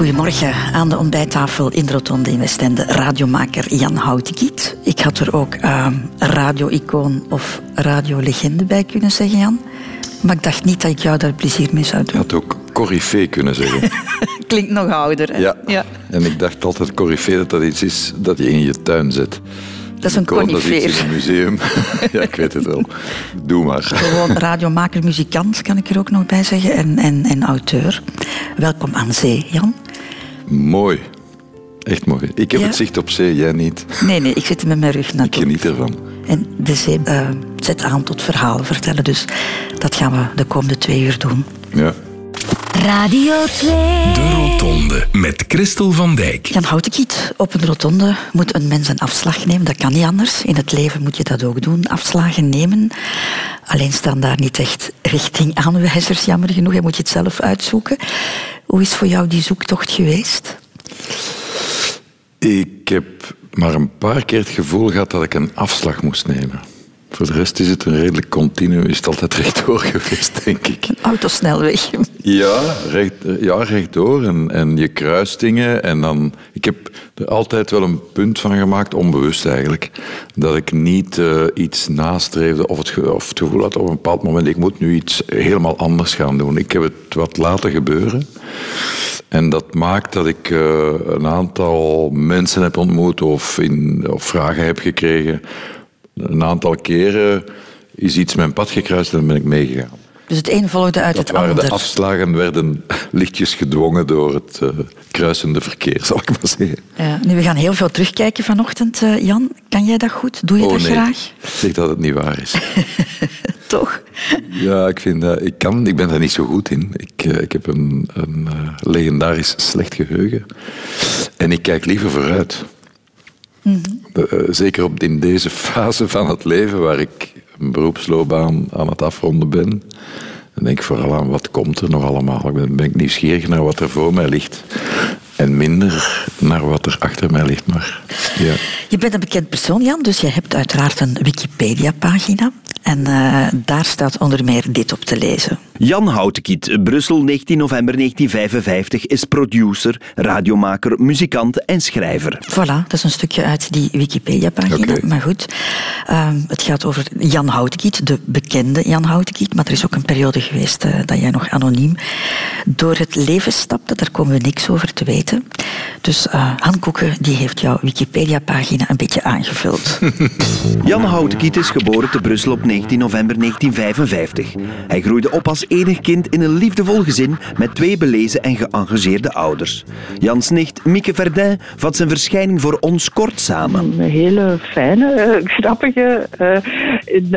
Goedemorgen aan de ontbijttafel in de Rotonde in Westende. Radiomaker Jan Houtekiet. Ik had er ook uh, radio-icoon of radiolegende bij kunnen zeggen, Jan. Maar ik dacht niet dat ik jou daar plezier mee zou doen. Je had ook corifee kunnen zeggen. Klinkt nog ouder, hè? Ja. ja. En ik dacht altijd corifee dat dat iets is dat je in je tuin zet. Dat is een conifeer. Dat is in een museum. ja, ik weet het wel. Doe maar. Gewoon radiomaker, muzikant kan ik er ook nog bij zeggen. En, en, en auteur. Welkom aan zee, Jan. Mooi. Echt mooi. Ik heb het zicht op zee, jij niet. Nee, nee, ik zit met mijn rug naartoe. Ik geniet ervan. En de zee uh, zet aan tot verhalen vertellen. Dus dat gaan we de komende twee uur doen. Ja. Radio 2. De Rotonde met Christel van Dijk. Jan Houtekiet, op een rotonde moet een mens een afslag nemen. Dat kan niet anders. In het leven moet je dat ook doen. Afslagen nemen. Alleen staan daar niet echt richtingaanwijzers, jammer genoeg. Je moet je het zelf uitzoeken. Hoe is voor jou die zoektocht geweest? Ik heb maar een paar keer het gevoel gehad dat ik een afslag moest nemen. Voor de rest is het een redelijk continu, is het altijd rechtdoor geweest, denk ik. Een autosnelweg. Ja, recht, ja rechtdoor. En, en je kruist dingen. En dan, ik heb er altijd wel een punt van gemaakt, onbewust eigenlijk, dat ik niet uh, iets nastreefde of het, of het gevoel had op een bepaald moment, ik moet nu iets helemaal anders gaan doen. Ik heb het wat laten gebeuren. En dat maakt dat ik uh, een aantal mensen heb ontmoet of, in, of vragen heb gekregen een aantal keren is iets mijn pad gekruist en dan ben ik meegegaan. Dus het een volgde uit dat het ander. De afslagen werden lichtjes gedwongen door het uh, kruisende verkeer, zal ik maar zeggen. Ja, nu, we gaan heel veel terugkijken vanochtend, uh, Jan. Kan jij dat goed? Doe je oh, dat nee. graag? Zeg dat het niet waar is. Toch? Ja, ik, vind dat, ik, kan, ik ben daar niet zo goed in. Ik, ik heb een, een legendarisch slecht geheugen. En ik kijk liever vooruit. Mm -hmm. Zeker op in deze fase van het leven waar ik een beroepsloopbaan aan het afronden ben. Dan denk ik vooral aan wat komt er nog allemaal. Ik ben, ik nieuwsgierig naar wat er voor mij ligt. En minder naar wat er achter mij ligt. Maar, ja. Je bent een bekend persoon, Jan, dus je hebt uiteraard een Wikipedia-pagina. En uh, daar staat onder meer dit op te lezen. Jan Houtekiet, Brussel 19 november 1955, is producer, radiomaker, muzikant en schrijver. Voilà, dat is een stukje uit die Wikipedia-pagina. Okay. Maar goed, uh, het gaat over Jan Houtekiet, de bekende Jan Houtekiet. Maar er is ook een periode geweest uh, dat jij nog anoniem door het leven stapte. Daar komen we niks over te weten. Dus uh, Han Koeken die heeft jouw Wikipedia-pagina een beetje aangevuld. Jan Houtekiet is geboren te Brussel op 19 november 1955. Hij groeide op als enig kind in een liefdevol gezin met twee belezen en geëngageerde ouders. Jans nicht Mieke Verdin vat zijn verschijning voor ons kort samen. Een hele fijne, uh, grappige, uh,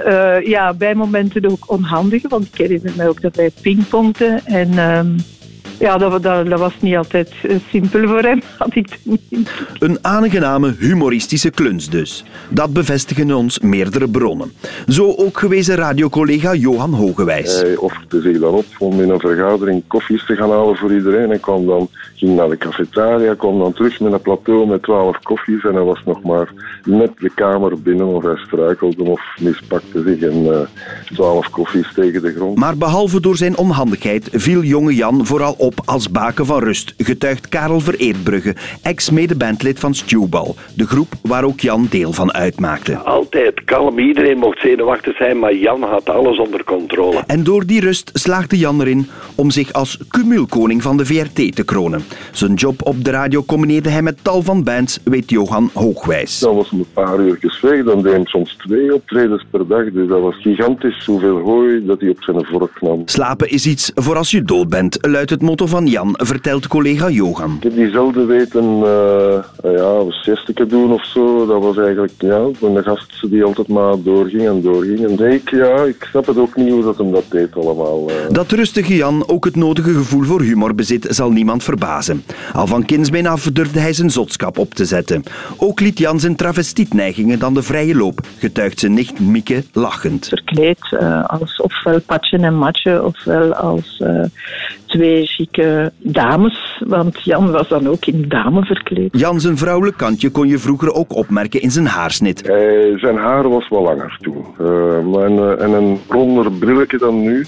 uh, ja, bij momenten ook onhandige, want ik herinner me ook dat wij pingpongten en... Ja, dat, dat, dat, was niet altijd simpel voor hem, had ik niet. Een aangename, humoristische kluns dus. Dat bevestigen ons meerdere bronnen. Zo ook gewezen radiocollega Johan Hogewijs. Hij offerde zich dan op om in een vergadering koffies te gaan halen voor iedereen. En kwam dan, ging naar de cafetaria, kwam dan terug met een plateau met twaalf koffies. En hij was nog maar net de kamer binnen of hij struikelde of mispakte zich en twaalf uh, koffies tegen de grond. Maar behalve door zijn onhandigheid viel jonge Jan vooral op als baken van rust, getuigt Karel Vereerbrugge, ex-medebandlid van Stewball, de groep waar ook Jan deel van uitmaakte. Altijd kalm, iedereen mocht zenuwachtig zijn, maar Jan had alles onder controle. En door die rust slaagde Jan erin om zich als cumulkoning van de VRT te kronen. Zijn job op de radio combineerde hij met tal van bands, weet Johan Hoogwijs. Dat was een paar uur weg, dan deed hij soms twee optredens per dag, dus dat was gigantisch hoeveel hooi dat hij op zijn vork nam. Slapen is iets voor als je dood bent, luidt het motto van Jan, vertelt collega Johan. Ik heb die zelden weten, uh, ja, doen of zo. Dat was eigenlijk, ja, een gast die altijd maar doorging en doorging. En ik, ja, ik snap het ook niet hoe dat hem dat deed allemaal. Uh. Dat rustige Jan ook het nodige gevoel voor humor bezit, zal niemand verbazen. Al van kindsbeen af durfde hij zijn zotskap op te zetten. Ook liet Jan zijn travestietneigingen dan de vrije loop, getuigt zijn nicht Mieke lachend. Verkleed uh, als ofwel patje en matje, ofwel als uh, twee chique dames, want Jan was dan ook in dame verkleed. Jan zijn vrouwelijk kantje kon je vroeger ook opmerken in zijn haarsnit. Uh, zijn haar was wel langer toen. Uh, en, uh, en een ronder brilletje dan nu.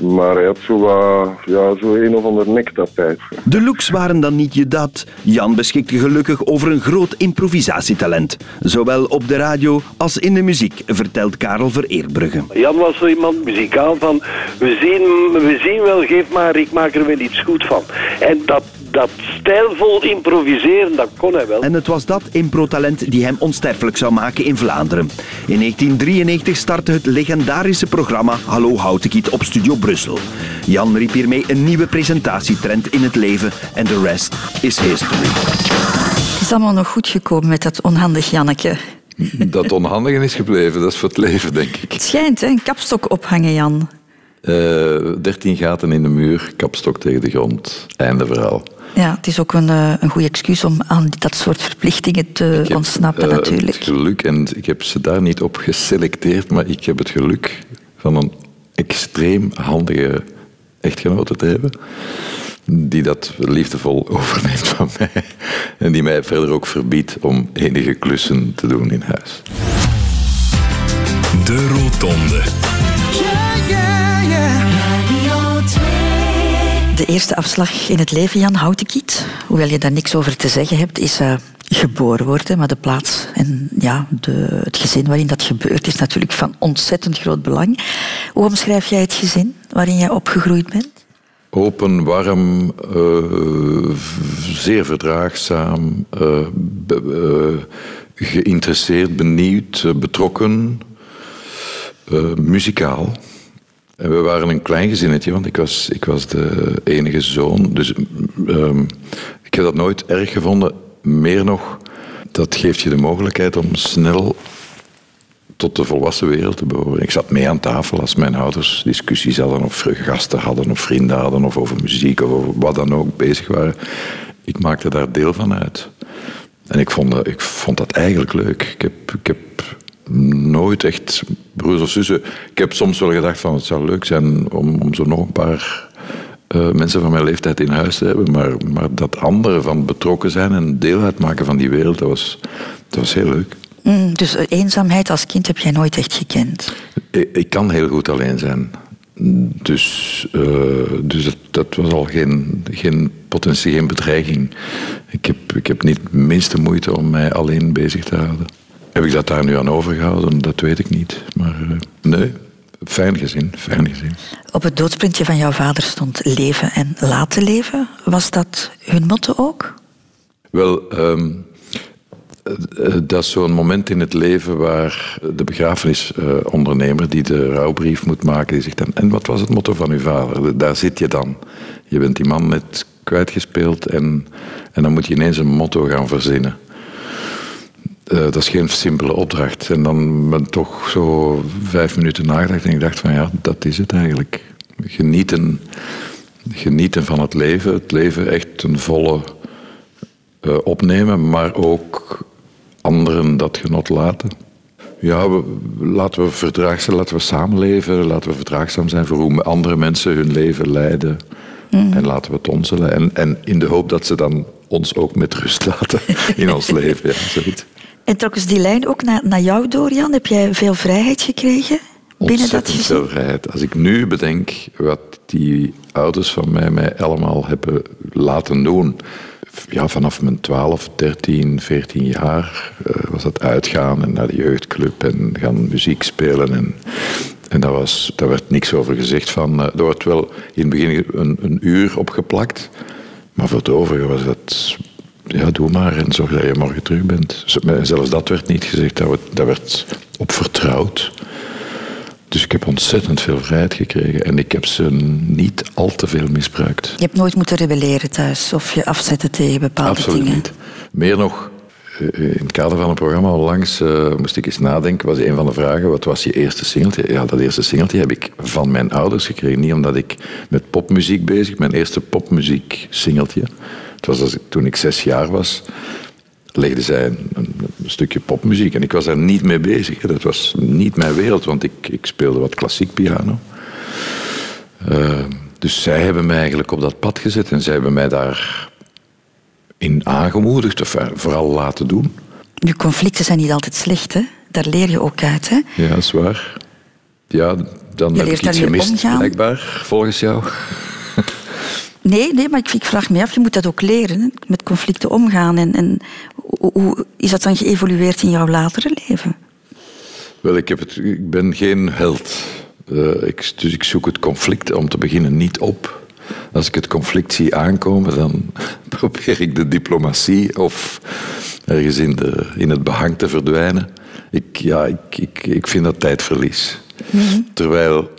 Maar hij had zo, wat, ja, zo een of ander nektapijt. De looks waren dan niet je dat. Jan beschikte gelukkig over een groot improvisatietalent. Zowel op de radio als in de muziek, vertelt Karel Vereerbrugge. Jan was zo iemand muzikaal van, we zien, we zien wel, geef maar, ik maak er wel iets goed van. En dat, dat stijlvol improviseren, dat kon hij wel. En het was dat improtalent die hem onsterfelijk zou maken in Vlaanderen. In 1993 startte het legendarische programma Hallo Houtekiet op Studio Brussel. Jan riep hiermee een nieuwe presentatietrend in het leven en de rest is history. Het is allemaal nog goed gekomen met dat onhandig Janneke. Dat onhandigen is gebleven, dat is voor het leven, denk ik. Het schijnt, hè? Een kapstok ophangen, Jan. Eh 13 gaten in de muur, kapstok tegen de grond. Einde verhaal. Ja, het is ook een, eh, een goed excuus om aan dat soort verplichtingen te Ik heb, ontsnappen, eh, natuurlijk. Het geluk, en ik heb ze daar niet op geselecteerd, maar ik heb het geluk van een extreem handige echtgenote te hebben. Die dat liefdevol overneemt van mij. En die mij verder ook verbiedt om enige klussen te doen in huis. De Rotonde. De eerste afslag in het leven, Jan Houtekiet, hoewel je daar niks over te zeggen hebt, is eh, geboren worden. Maar de plaats en ja, de, het gezin waarin dat gebeurt is natuurlijk van ontzettend groot belang. Hoe omschrijf jij het gezin waarin jij opgegroeid bent? Open, warm, eh, zeer verdraagzaam, eh, geïnteresseerd, benieuwd, betrokken, muzikaal. En we waren een klein gezinnetje, want ik was, ik was de enige zoon. Dus ehm, ik heb dat nooit erg gevonden. Meer nog, dat geeft je de mogelijkheid om snel tot de volwassen wereld te behoren. Ik zat mee aan tafel als mijn ouders discussies hadden of gasten hadden of vrienden hadden of over muziek of over wat dan ook bezig waren. Ik maakte daar deel van uit. En ik vond, ik vond dat eigenlijk leuk. Ik heb, ik heb nooit echt broers of zussen. Ik heb soms wel gedacht van het zou leuk zijn om, om zo nog een paar eh, mensen van mijn leeftijd in huis te hebben. Maar, maar dat andere van betrokken zijn en deel uitmaken van die wereld, dat was, dat was heel leuk. Mm, dus eenzaamheid als kind heb jij nooit echt gekend. Ik, ik kan heel goed alleen zijn. Dus, eh, dus dat, dat was al geen, geen potentie, geen bedreiging. Ik heb, ik heb niet de minste moeite om mij alleen bezig te houden. Heb ik dat daar nu aan overgehouden? Dat weet ik niet. Maar eh, nee, fijn gezin, fijn gezin. Op het doodsprintje van jouw vader stond leven en laten leven. Was dat hun motto ook? Wel, ehm, eh, eh, dat is zo'n moment in het leven waar de begrafenisondernemer die de rouwbrief moet maken, die zegt dan, en wat was het motto van uw vader? Daar zit je dan. Je bent die man net kwijtgespeeld en, en dan moet je ineens een motto gaan verzinnen. Eh, dat is geen simpele opdracht. En dan ben ik toch zo vijf minuten nagedacht en ik dacht van ja, dat is het eigenlijk. Genieten, genieten van het leven. Het leven echt een volle eh, opnemen, maar ook anderen dat genot laten. Ja, we, laten we verdraagzaam, laten we samenleven, laten we verdraagzaam zijn voor hoe andere mensen hun leven leiden. En laten we het le- en, en in de hoop dat ze dan ons ook met rust laten in ons leven. Ja, zoiets. En trokken ze die lijn ook naar, naar jou door, Jan? Heb jij veel vrijheid gekregen binnen dat gezin? veel vrijheid. Als ik nu bedenk wat die ouders van mij mij allemaal hebben laten doen. Ja, vanaf mijn 12, 13, 14 jaar eh, was dat uitgaan en naar de jeugdclub en gaan muziek spelen. En, en daar, was, daar werd niks over gezegd van. eh, er wordt wel in het begin een, een uur opgeplakt. Maar voor het overige was dat, ja, doe maar en zorg dat je morgen terug bent. Zelfs dat werd niet gezegd, daar werd, op vertrouwd. Dus ik heb ontzettend veel vrijheid gekregen en ik heb ze niet al te veel misbruikt. Je hebt nooit moeten rebelleren thuis of je afzetten tegen bepaalde Absoluut dingen. niet. Meer nog, eh, in het kader van een programma onlangs eh, moest ik eens nadenken, was een van de vragen, wat was je eerste singeltje? Ja, dat eerste singeltje heb ik van mijn ouders gekregen. Niet omdat ik met popmuziek bezig, mijn eerste popmuziek singeltje. Het was als ik, toen ik zes jaar was, legde zij een, stukje popmuziek. En ik was daar niet mee bezig. Dat was niet mijn wereld, want ik, ik speelde wat klassiek piano. Eh, dus zij hebben mij eigenlijk op dat pad gezet en zij hebben mij daar in aangemoedigd, of vooral laten doen. Nu, conflicten zijn niet altijd slecht, hè? Daar leer je ook uit, hè? Ja, dat is waar. Ja, dan Je heb ik iets gemist, omgaan. blijkbaar, volgens jou. Nee, nee, maar ik, ik vraag me af, je moet dat ook leren, hè, met conflicten omgaan. En, en hoe, hoe is dat dan geëvolueerd in jouw latere leven? Wel, ik, heb het, ik ben geen held. Eh, ik, dus ik zoek het conflict om te beginnen niet op. Als ik het conflict zie aankomen, dan probeer ik de diplomatie of ergens in, de, in het behang te verdwijnen. Ik, ja, ik, ik, ik vind dat tijdverlies. Terwijl,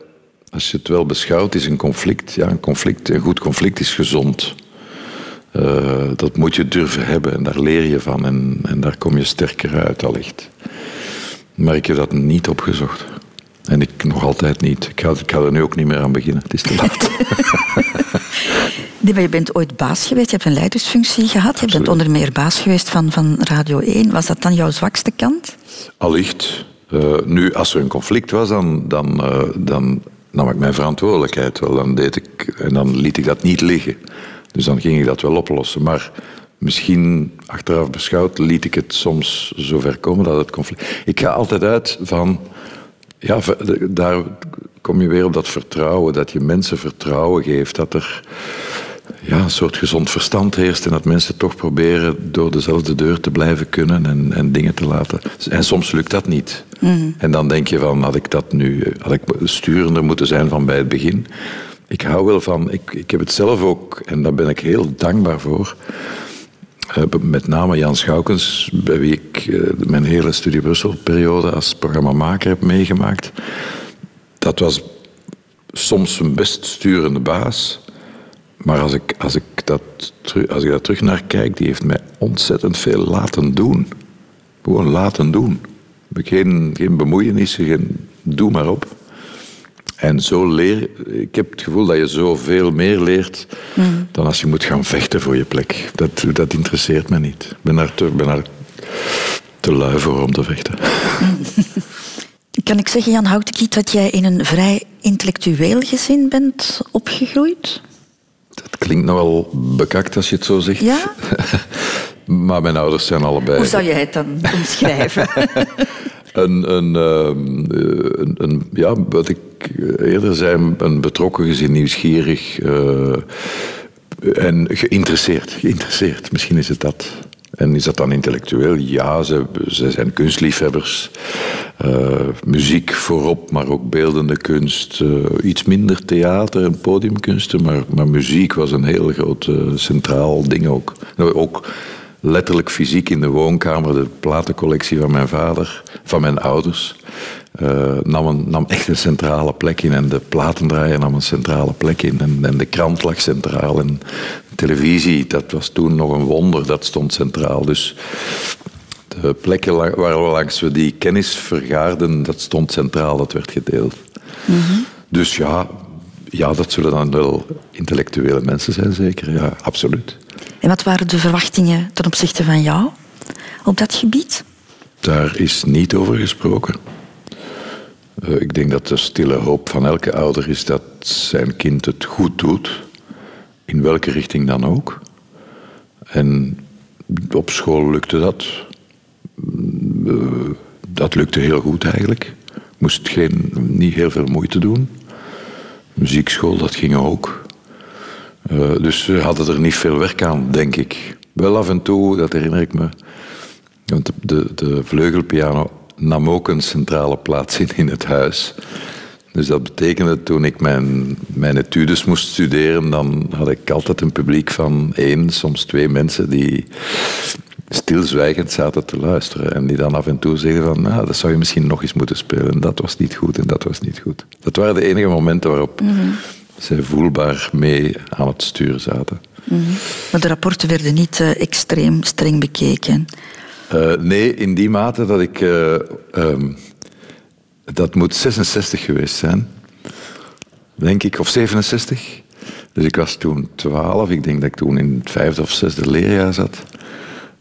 als je het wel beschouwt, is een conflict, ja, een conflict, een goed conflict is gezond. Eh, dat moet je durven hebben en daar leer je van en, en daar kom je sterker uit allicht. Maar ik heb dat niet opgezocht. En ik nog altijd niet. Ik ga, ik ga er nu ook niet meer aan beginnen. Het is te laat. Nee, maar je bent ooit baas geweest, je hebt een leidersfunctie gehad. Je bent onder meer baas geweest van, van Radio 1. Was dat dan jouw zwakste kant? Allicht. Eh, nu, als er een conflict was, dan, dan, eh, dan nam ik mijn verantwoordelijkheid wel. Dan deed ik, en dan liet ik dat niet liggen. Dus dan ging ik dat wel oplossen. Maar misschien, achteraf beschouwd, liet ik het soms zover komen dat het conflict... Ik ga altijd uit van... Ja, ver- daar kom je weer op dat vertrouwen, dat je mensen vertrouwen geeft, dat er ja, een soort gezond verstand heerst en dat mensen toch proberen door dezelfde deur te blijven kunnen en, en dingen te laten. En soms lukt dat niet. En dan denk je van, had ik dat nu, had ik sturender moeten zijn van bij het begin. Ik hou wel van, ik, ik heb het zelf ook, en daar ben ik heel dankbaar voor. Eh, met name Jan Schoukens, bij wie ik eh, mijn hele Studie Brussel-periode als programmamaker heb meegemaakt. Dat was soms een best sturende baas. Maar als ik, als, ik dat, als ik daar terug naar kijk, die heeft mij ontzettend veel laten doen. Gewoon laten doen. Geen, geen bemoeienissen, geen doe maar op. En zo leer ik heb het gevoel dat je zoveel meer leert dan als je moet gaan vechten voor je plek. Dat, dat interesseert me niet. Ik ben daar te, ben daar te lui voor om te vechten. Kan ik zeggen, Jan Houtenkiet, dat jij in een vrij intellectueel gezin bent opgegroeid? Het klinkt nogal bekakt als je het zo zegt. Ja? Maar mijn ouders zijn allebei. Hoe zou jij het dan omschrijven? Een, een, ehm, eh, een, een, ja, wat ik eerder zei, een betrokken gezin, nieuwsgierig eh, en geïnteresseerd. Geïnteresseerd, misschien is het dat. En is dat dan intellectueel? Ja, ze, ze zijn kunstliefhebbers. Eh, muziek voorop, maar ook beeldende kunst. Eh, iets minder theater en podiumkunsten, maar, maar muziek was een heel groot eh, centraal ding ook. Nou, ook letterlijk fysiek in de woonkamer, de platencollectie van mijn vader, van mijn ouders, nam, een, nam echt een centrale plek in. En de platendraaier nam een centrale plek in. En, en de krant lag centraal. En televisie, dat was toen nog een wonder, dat stond centraal. Dus de plekken waar we langs we die kennis vergaarden, dat stond centraal, dat werd gedeeld. Dus ja, ja, dat zullen dan wel intellectuele mensen zijn, zeker. Ja, absoluut. En wat waren de verwachtingen ten opzichte van jou op dat gebied? Daar is niet over gesproken. Eh, ik denk dat de stille hoop van elke ouder is dat zijn kind het goed doet, in welke richting dan ook. En op school lukte dat. Eh, dat lukte heel goed eigenlijk. Moest geen, niet heel veel moeite doen. Muziekschool, dat ging ook. Eh, dus we hadden er niet veel werk aan, denk ik. Wel af en toe, dat herinner ik me. Want de, de, de vleugelpiano nam ook een centrale plaats in in het huis. Dus dat betekende toen ik mijn, mijn etudes moest studeren, dan had ik altijd een publiek van één, soms twee mensen die stilzwijgend zaten te luisteren. En die dan af en toe zeggen van, nou, dat zou je misschien nog eens moeten spelen. Dat was niet goed en dat was niet goed. Dat waren de enige momenten waarop zij voelbaar mee aan het stuur zaten. Maar de rapporten werden niet eh, extreem streng bekeken. Eh, nee, in die mate dat ik. eh, ehm, dat moet 66 geweest zijn, denk ik, of 67. Dus ik was toen 12, ik denk dat ik toen in het vijfde of zesde leerjaar zat.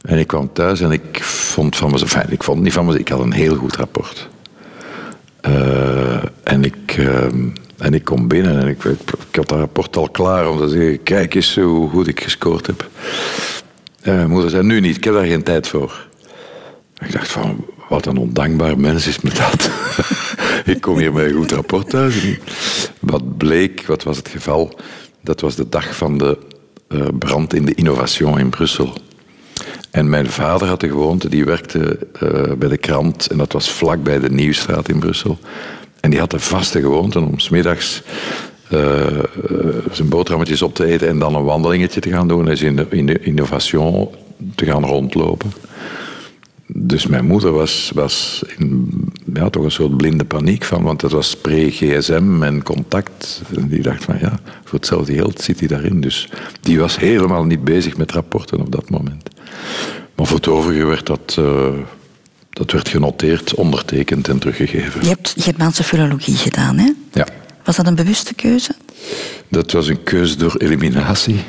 En ik kwam thuis en ik vond van mezelf, enfin, ik vond niet van mezelf, ik had een heel goed rapport. Eh, en, ik, ehm, en ik kom binnen en ik, ik, had dat rapport al klaar om te zeggen, kijk eens hoe goed ik gescoord heb. En mijn moeder zei, nu niet, ik heb daar geen tijd voor. Ik dacht van, wat een ondankbaar mens is met dat. ik kom hier met een goed rapport thuis. wat bleek, wat was het geval? Dat was de dag van de uh, brand in de Innovation in Brussel. En mijn vader had de gewoonte, die werkte uh, bij de krant en dat was vlak bij de Nieuwstraat in Brussel. En die had de vaste gewoonte om smiddags uh, zijn boterhammetjes op te eten en dan een wandelingetje te gaan doen. En in de, in de Innovation te gaan rondlopen. Dus mijn moeder was, was in ja, toch een soort blinde paniek van, want het was pre-gsm en contact. En die dacht van ja, voor hetzelfde geld zit hij daarin. Dus die was helemaal niet bezig met rapporten op dat moment. Maar voor het overige werd dat, uh, dat werd genoteerd, ondertekend en teruggegeven. Je hebt Germaanse filologie gedaan, hè? Ja. Was dat een bewuste keuze? Dat was een keuze door eliminatie,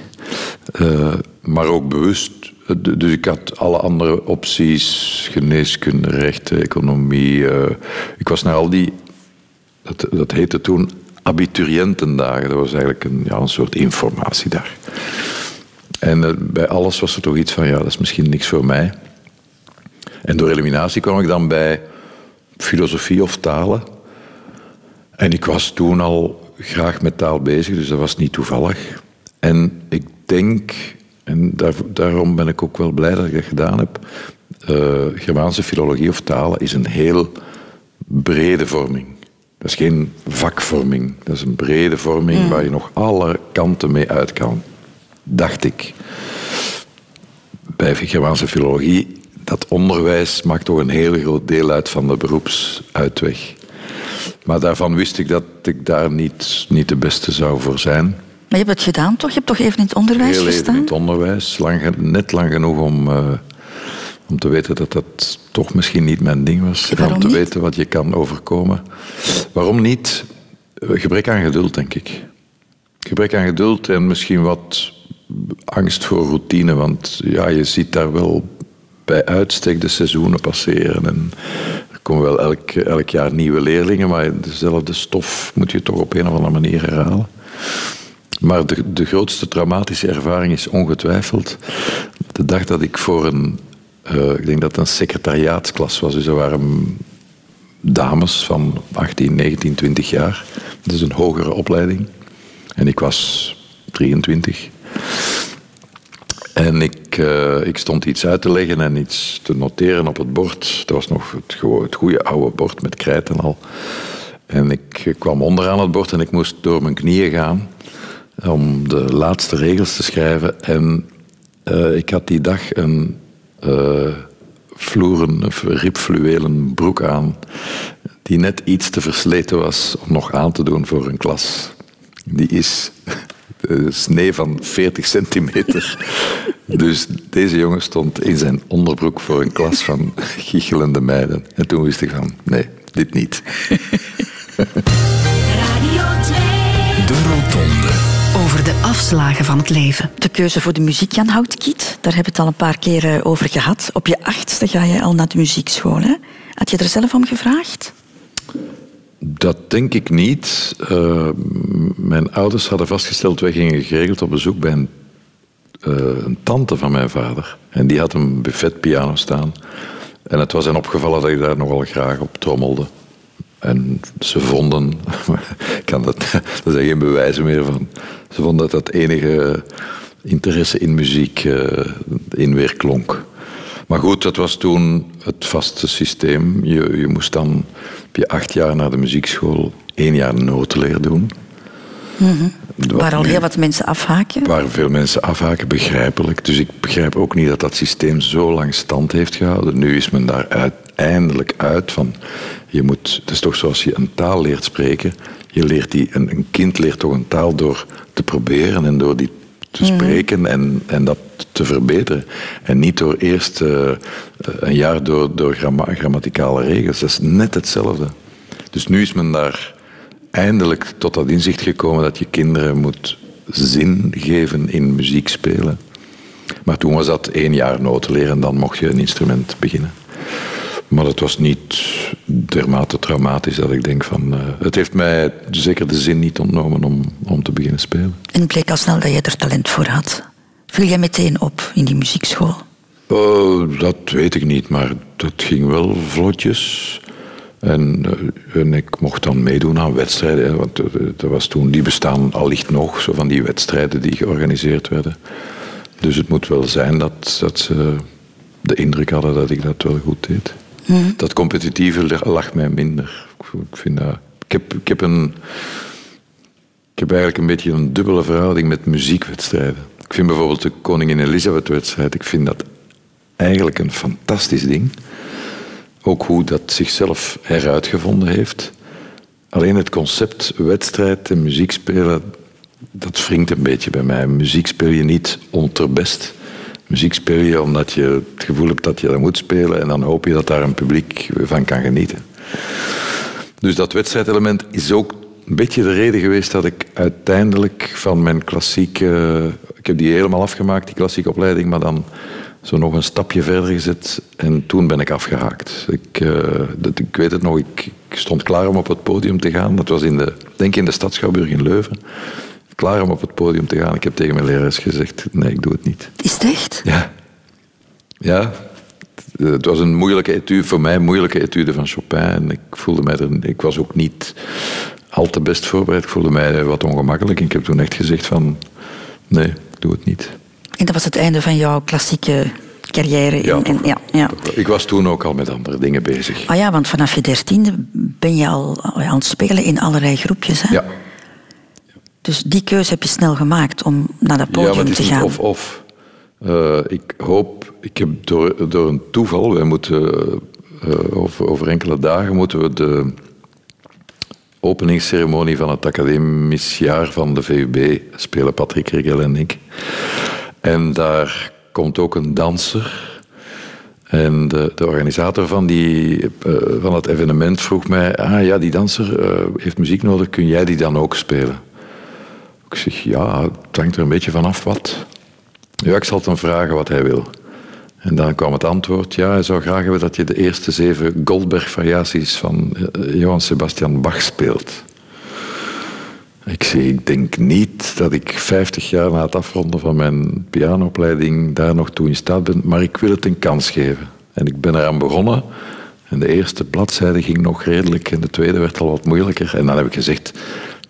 uh, maar ook bewust dus ik had alle andere opties, geneeskunde, rechten, economie. Uh, ik was naar al die, dat, dat heette toen abituriëntendagen. Dat was eigenlijk een, ja, een soort informatiedag. En uh, bij alles was er toch iets van, ja, dat is misschien niks voor mij. En door eliminatie kwam ik dan bij filosofie of talen. En ik was toen al graag met taal bezig, dus dat was niet toevallig. En ik denk en daar, daarom ben ik ook wel blij dat ik dat gedaan heb. Uh, Germaanse filologie of talen is een heel brede vorming. Dat is geen vakvorming. Dat is een brede vorming mm. waar je nog alle kanten mee uit kan. Dacht ik. Bij Germaanse filologie, dat onderwijs maakt toch een heel groot deel uit van de beroepsuitweg. Maar daarvan wist ik dat ik daar niet, niet de beste zou voor zijn. Maar je hebt het gedaan toch? Je hebt toch even in het onderwijs Heel gestaan? even in het onderwijs. Lang, net lang genoeg om, uh, om te weten dat dat toch misschien niet mijn ding was. Waarom om te niet? weten wat je kan overkomen. Waarom niet? Gebrek aan geduld, denk ik. Gebrek aan geduld en misschien wat angst voor routine. Want ja, je ziet daar wel bij uitstek de seizoenen passeren. En er komen wel elk, elk jaar nieuwe leerlingen, maar dezelfde stof moet je toch op een of andere manier herhalen. Maar de, de grootste traumatische ervaring is ongetwijfeld de dag dat ik voor een, uh, ik denk dat het een secretariaatsklas was, dus er waren dames van 18, 19, 20 jaar. Dat is een hogere opleiding. En ik was 23. En ik, uh, ik stond iets uit te leggen en iets te noteren op het bord. Dat was nog het, het goede oude bord met krijt en al. En ik kwam onderaan het bord en ik moest door mijn knieën gaan om de laatste regels te schrijven. En uh, ik had die dag een uh, vloeren of ribfluwelen broek aan, die net iets te versleten was om nog aan te doen voor een klas. Die is een snee van 40 centimeter. Dus deze jongen stond in zijn onderbroek voor een klas van giechelende meiden. En toen wist ik van, nee, dit niet. Radio 2. De Rotonde. Over de afslagen van het leven. De keuze voor de muziek, Jan Houtkiet, daar hebben we het al een paar keer eh, over gehad. Op je achtste ga je al naar de muziekschool. Hè? Had je er zelf om gevraagd? Dat denk ik niet. Uh, mijn ouders hadden vastgesteld, wij gingen geregeld op bezoek bij een, uh, een, tante van mijn vader. En die had een buffetpiano staan. En het was hen opgevallen dat ik daar nogal graag op trommelde. En ze vonden, ik kan dat, daar zijn geen bewijzen meer van, ze vonden dat dat enige interesse in muziek uh, in weer klonk. Maar goed, dat was toen het vaste systeem. Je, je moest dan op je acht jaar naar de muziekschool één jaar notenleer doen. Mm-hmm. Waar al heel wat mensen afhaken? Waar veel mensen afhaken, begrijpelijk. Dus ik begrijp ook niet dat dat systeem zo lang stand heeft gehouden. Nu is men daar uiteindelijk uit van... Je moet, het is toch zoals je een taal leert spreken. Je leert die, een, een kind leert toch een taal door te proberen en door die te Mhm. spreken en, en dat te verbeteren. En niet door eerst uh, een jaar door, door gramma grammaticale regels. Dat is net hetzelfde. Dus nu is men daar eindelijk tot dat inzicht gekomen dat je kinderen moet zin geven in muziek spelen. Maar toen was dat één jaar noten leren en dan mocht je een instrument beginnen. Maar het was niet dermate traumatisch dat ik denk van... Uh, het heeft mij zeker de zin niet ontnomen om, om te beginnen spelen. En het bleek al snel dat je er talent voor had. Viel jij meteen op in die muziekschool? Uh, dat weet ik niet, maar dat ging wel vlotjes. En, uh, en ik mocht dan meedoen aan wedstrijden. Want er was toen, die bestaan allicht nog, zo van die wedstrijden die georganiseerd werden. Dus het moet wel zijn dat, dat ze de indruk hadden dat ik dat wel goed deed. Dat competitieve lag mij minder. Ik, vind dat, ik, heb, een, eigenlijk een beetje een dubbele verhouding met muziekwedstrijden. Ik vind bijvoorbeeld de Koningin Elisabeth-wedstrijd, ik vind dat eigenlijk een fantastisch ding. Ook hoe dat zichzelf heruitgevonden heeft. Alleen het concept wedstrijd en muziek spelen, dat wringt een beetje bij mij. Muziek speel je niet onderbest. Muziek speel je omdat je het gevoel hebt dat je dat moet spelen en dan hoop je dat daar een publiek van kan genieten. Dus dat wedstrijdelement is ook een beetje de reden geweest dat ik uiteindelijk van mijn klassieke... Ik heb die helemaal afgemaakt, die klassieke opleiding, maar dan zo nog een stapje verder gezet en toen ben ik afgehaakt. Ik, uh, dat, ik weet het nog, ik, ik, stond klaar om op het podium te gaan. Dat was in de, denk in de Stadschouwburg in Leuven. Klaar om op het podium te gaan. Ik heb tegen mijn lerares gezegd, nee, ik doe het niet. Is het echt? Ja. Ja, het was een moeilijke etude, voor mij een moeilijke etude van Chopin. En ik voelde mij er, ik was ook niet al te best voorbereid. Ik voelde mij wat ongemakkelijk. En ik heb toen echt gezegd van, nee, ik doe het niet. En dat was het einde van jouw klassieke carrière. Ja, in, ja, ja. Ik was toen ook al met andere dingen bezig. Ah ja, want vanaf je dertiende ben je al aan het spelen in allerlei groepjes. Hè? Ja. Dus die keuze heb je snel gemaakt om naar dat podium ja, maar het te gaan. Of, of. Uh, ik hoop, ik heb door, door een toeval, wij moeten uh, over, over enkele dagen moeten we de openingsceremonie van het academisch jaar van de VUB spelen, Patrick Rigel en ik. En daar komt ook een danser. En de, de organisator van, die, uh, van het evenement vroeg mij: Ah ja, die danser heeft muziek nodig, kun jij die dan ook spelen? Ik zeg: Ja, het hangt er een beetje vanaf wat. Ja, ik zal hem vragen wat hij wil. En dan kwam het antwoord: Ja, hij zou graag hebben dat je de eerste zeven Goldberg-variaties van uh, Johann Sebastian Bach speelt. Ik zeg, ik denk niet dat ik 50 jaar na het afronden van mijn pianoopleiding daar nog toe in staat ben, maar ik wil het een kans geven. En ik ben eraan begonnen. En de eerste bladzijde ging nog redelijk en de tweede werd al wat moeilijker. En dan heb ik gezegd,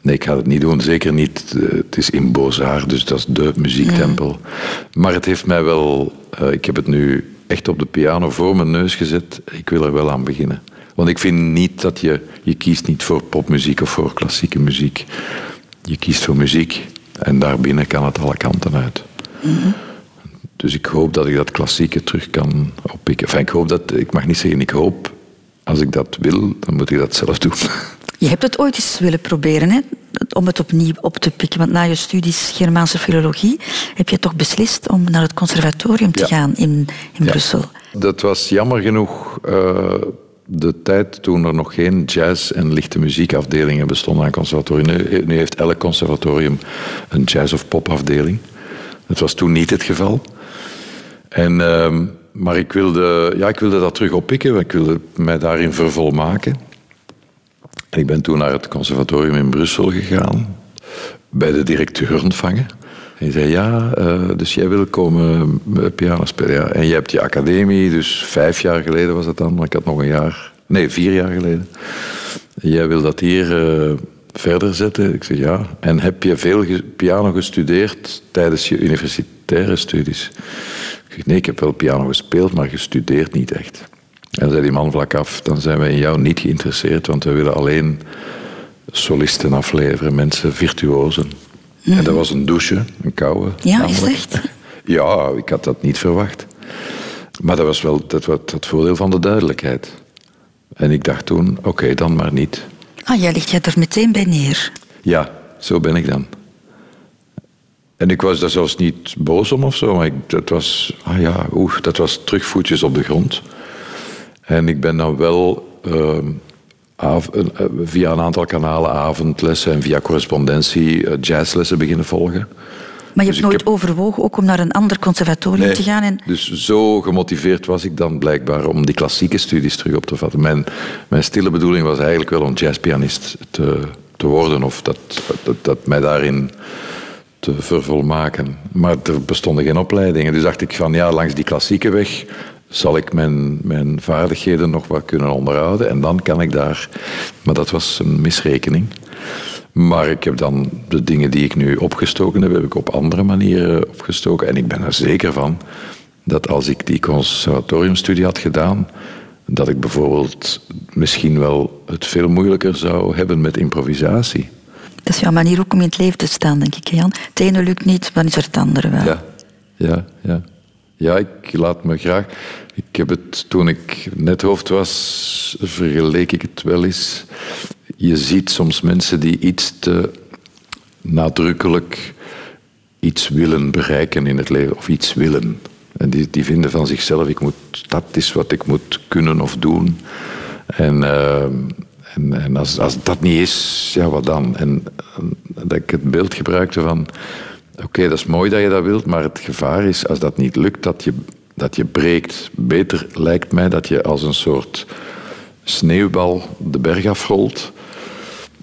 nee, ik ga het niet doen. Zeker niet, het is in Beaux-Arts, dus dat is de muziektempel. Mm. Maar het heeft mij wel, uh, ik heb het nu echt op de piano voor mijn neus gezet. Ik wil er wel aan beginnen. Want ik vind niet dat je, je kiest niet voor popmuziek of voor klassieke muziek. Je kiest voor muziek en daarbinnen kan het alle kanten uit. Mm -hmm. Dus ik hoop dat ik dat klassieke terug kan oppikken. Enfin, ik hoop dat, ik mag niet zeggen ik hoop. Als ik dat wil, dan moet ik dat zelf doen. Je hebt het ooit eens willen proberen, hè? om het opnieuw op te pikken. Want na je studies Germaanse filologie heb je toch beslist om naar het conservatorium te ja. gaan in, in ja. Brussel. Dat was jammer genoeg uh, de tijd toen er nog geen jazz- en lichte muziekafdelingen bestonden aan conservatorium. Nu, nu heeft elk conservatorium een jazz- of popafdeling. Dat was toen niet het geval. En, uh, maar ik wilde, ja, ik wilde dat terug oppikken. Ik wilde mij daarin vervolmaken. Ik ben toen naar het conservatorium in Brussel gegaan. Bij de directeur ontvangen. En hij zei, ja, uh, dus jij wil komen piano spelen. En je hebt je academie, dus vijf jaar geleden was het dan. Maar ik had nog een jaar, nee, vier jaar geleden. Jij wil dat hier uh, verder zetten? Ik zeg, ja. En heb je veel piano gestudeerd tijdens je universitaire studies? Ik zeg, nee, ik heb wel piano gespeeld, maar gestudeerd niet echt. En zei die man vlak af, dan zijn wij in jou niet geïnteresseerd, want we willen alleen solisten afleveren, mensen, virtuosen. Mm. En dat was een douche, een koude. Ja, namelijk. is echt? Ja, ik had dat niet verwacht. Maar dat was wel dat was het voordeel van de duidelijkheid. En ik dacht toen, oké, okay, dan maar niet. Ah, jij ligt je er meteen bij neer. Ja, zo ben ik dan. En ik was daar zelfs niet boos om of zo, maar ik, dat was, ah ja, oeh, dat was terugvoetjes op de grond. En ik ben dan wel uh, av, uh, via een aantal kanalen avondlessen en via correspondentie uh, jazzlessen beginnen volgen. Maar je dus hebt nooit heb... overwogen ook om naar een ander conservatorium nee, te gaan? En... Dus zo gemotiveerd was ik dan blijkbaar om die klassieke studies terug op te vatten. Mijn, mijn stille bedoeling was eigenlijk wel om jazzpianist te, te worden of dat, dat, dat mij daarin te vervolmaken. Maar er bestonden geen opleidingen. Dus dacht ik van ja, langs die klassieke weg zal ik mijn, mijn vaardigheden nog wat kunnen onderhouden. En dan kan ik daar. Maar dat was een misrekening. Maar ik heb dan de dingen die ik nu opgestoken heb, heb ik op andere manieren opgestoken. En ik ben er zeker van dat als ik die conservatoriumstudie had gedaan, dat ik bijvoorbeeld misschien wel het veel moeilijker zou hebben met improvisatie. Dat is jouw manier ook om in het leven te staan, denk ik, Jan. Het ene lukt niet, dan is er het andere wel. Ja, ja, ja. Ja, ik laat me graag. Ik heb het toen ik net hoofd was, vergeleek ik het wel eens. Je ziet soms mensen die iets te nadrukkelijk iets willen bereiken in het leven, of iets willen. En die, die vinden van zichzelf, ik moet, dat is wat ik moet kunnen of doen. En, uh, en, en als, als dat niet is, ja, wat dan? En, dat ik het beeld gebruikte van, oké, dat is mooi dat je dat wilt, maar het gevaar is, als dat niet lukt, dat je, dat je breekt. Beter lijkt mij dat je als een soort sneeuwbal de berg afrolt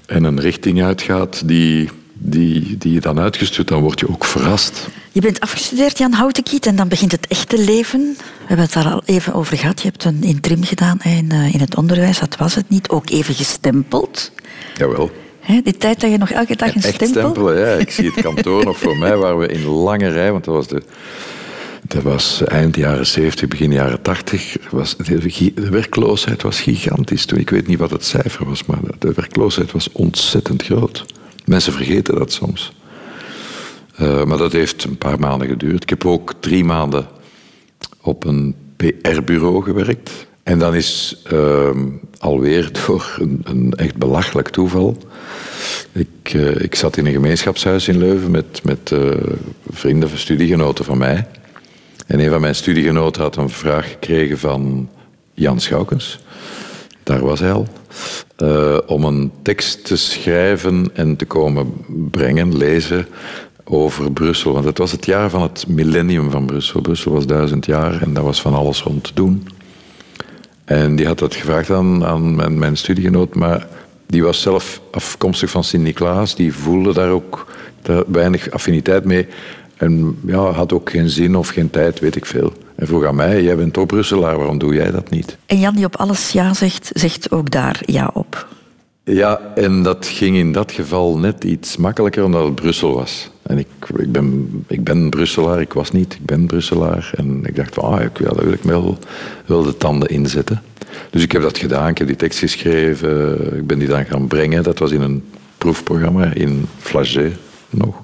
en een richting uitgaat die die, die je dan uitgestuurd, dan word je ook verrast. Je bent afgestudeerd, Jan Houtenkiet, en dan begint het echte leven. We hebben het daar al even over gehad. Je hebt een interim gedaan in, in het onderwijs, dat was het niet. Ook even gestempeld. Jawel. He, die tijd dat je nog elke dag een Echt stempel... stempelen, ja. Ik zie het kantoor nog voor mij, waar we in lange rij, want dat was de... Dat was eind jaren 70, begin jaren 80. Was, de, de werkloosheid was gigantisch. Ik weet niet wat het cijfer was, maar de werkloosheid was ontzettend groot. Mensen vergeten dat soms. Uh, maar dat heeft een paar maanden geduurd. Ik heb ook drie maanden op een PR-bureau gewerkt. En dan is uh, alweer door een, een, echt belachelijk toeval. Ik, uh, ik zat in een gemeenschapshuis in Leuven met, met uh, vrienden van studiegenoten van mij. En een van mijn studiegenoten had een vraag gekregen van Jan Schoukens. Daar was hij al. Uh, om een tekst te schrijven en te komen brengen, lezen over Brussel. Want het was het jaar van het millennium van Brussel. Brussel was duizend jaar en daar was van alles rond te doen. En die had dat gevraagd aan, aan mijn, mijn studiegenoot, maar die was zelf afkomstig van Sint-Niklaas. Die voelde daar ook weinig affiniteit mee. En ja, had ook geen zin of geen tijd, weet ik veel. En vroeg aan mij, jij bent ook Brusselaar, waarom doe jij dat niet? En Jan die op alles ja zegt, zegt ook daar ja op. Ja, en dat ging in dat geval net iets makkelijker omdat het Brussel was. En ik, ik, ben, ik ben Brusselaar, ik was niet, ik ben Brusselaar. En ik dacht van, ah, ik, ja, daar wil ik wel, de tanden inzetten. Dus ik heb dat gedaan, ik heb die tekst geschreven, ik ben die dan gaan brengen. Dat was in een proefprogramma in Flagey nog.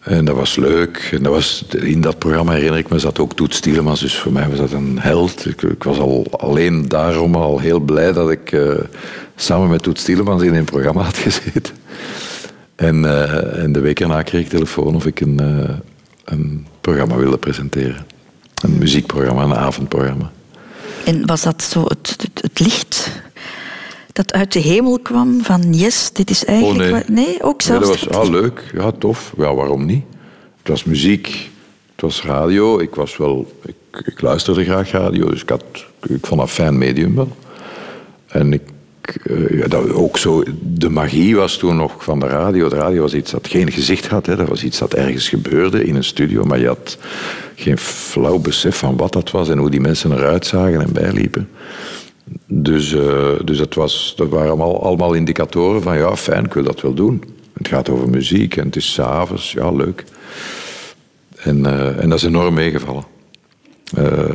En dat was leuk. En dat was, in dat programma herinner ik me zat ook Toet Stielemans. Dus voor mij was dat een held. Ik, was al alleen daarom al heel blij dat ik uh, samen met Toet Stielemans in een programma had gezeten. En, uh, en de week erna kreeg ik telefoon of ik een, uh, een programma wilde presenteren. Een muziekprogramma, een avondprogramma. En was dat zo het, het, het licht dat uit de hemel kwam van yes, dit is eigenlijk... Oh, nee. Wat, nee, ook zelfs... Dat was ah, leuk, ja, tof. Ja, waarom niet? Het was muziek, het was radio. Ik was wel... Ik, ik luisterde graag radio, dus ik, had, ik vond dat fijn medium wel. En ik... Ja, dat ook zo, de magie was toen nog van de radio. De radio was iets dat geen gezicht had. Hè. Dat was iets dat ergens gebeurde in een studio. Maar je had geen flauw besef van wat dat was en hoe die mensen eruit zagen en bijliepen. Dus, uh, dus dat, was, dat waren allemaal, allemaal indicatoren van ja, fijn, ik wil dat wel doen. Het gaat over muziek en het is s'avonds, ja, leuk. En, uh, en dat is enorm meegevallen. Uh,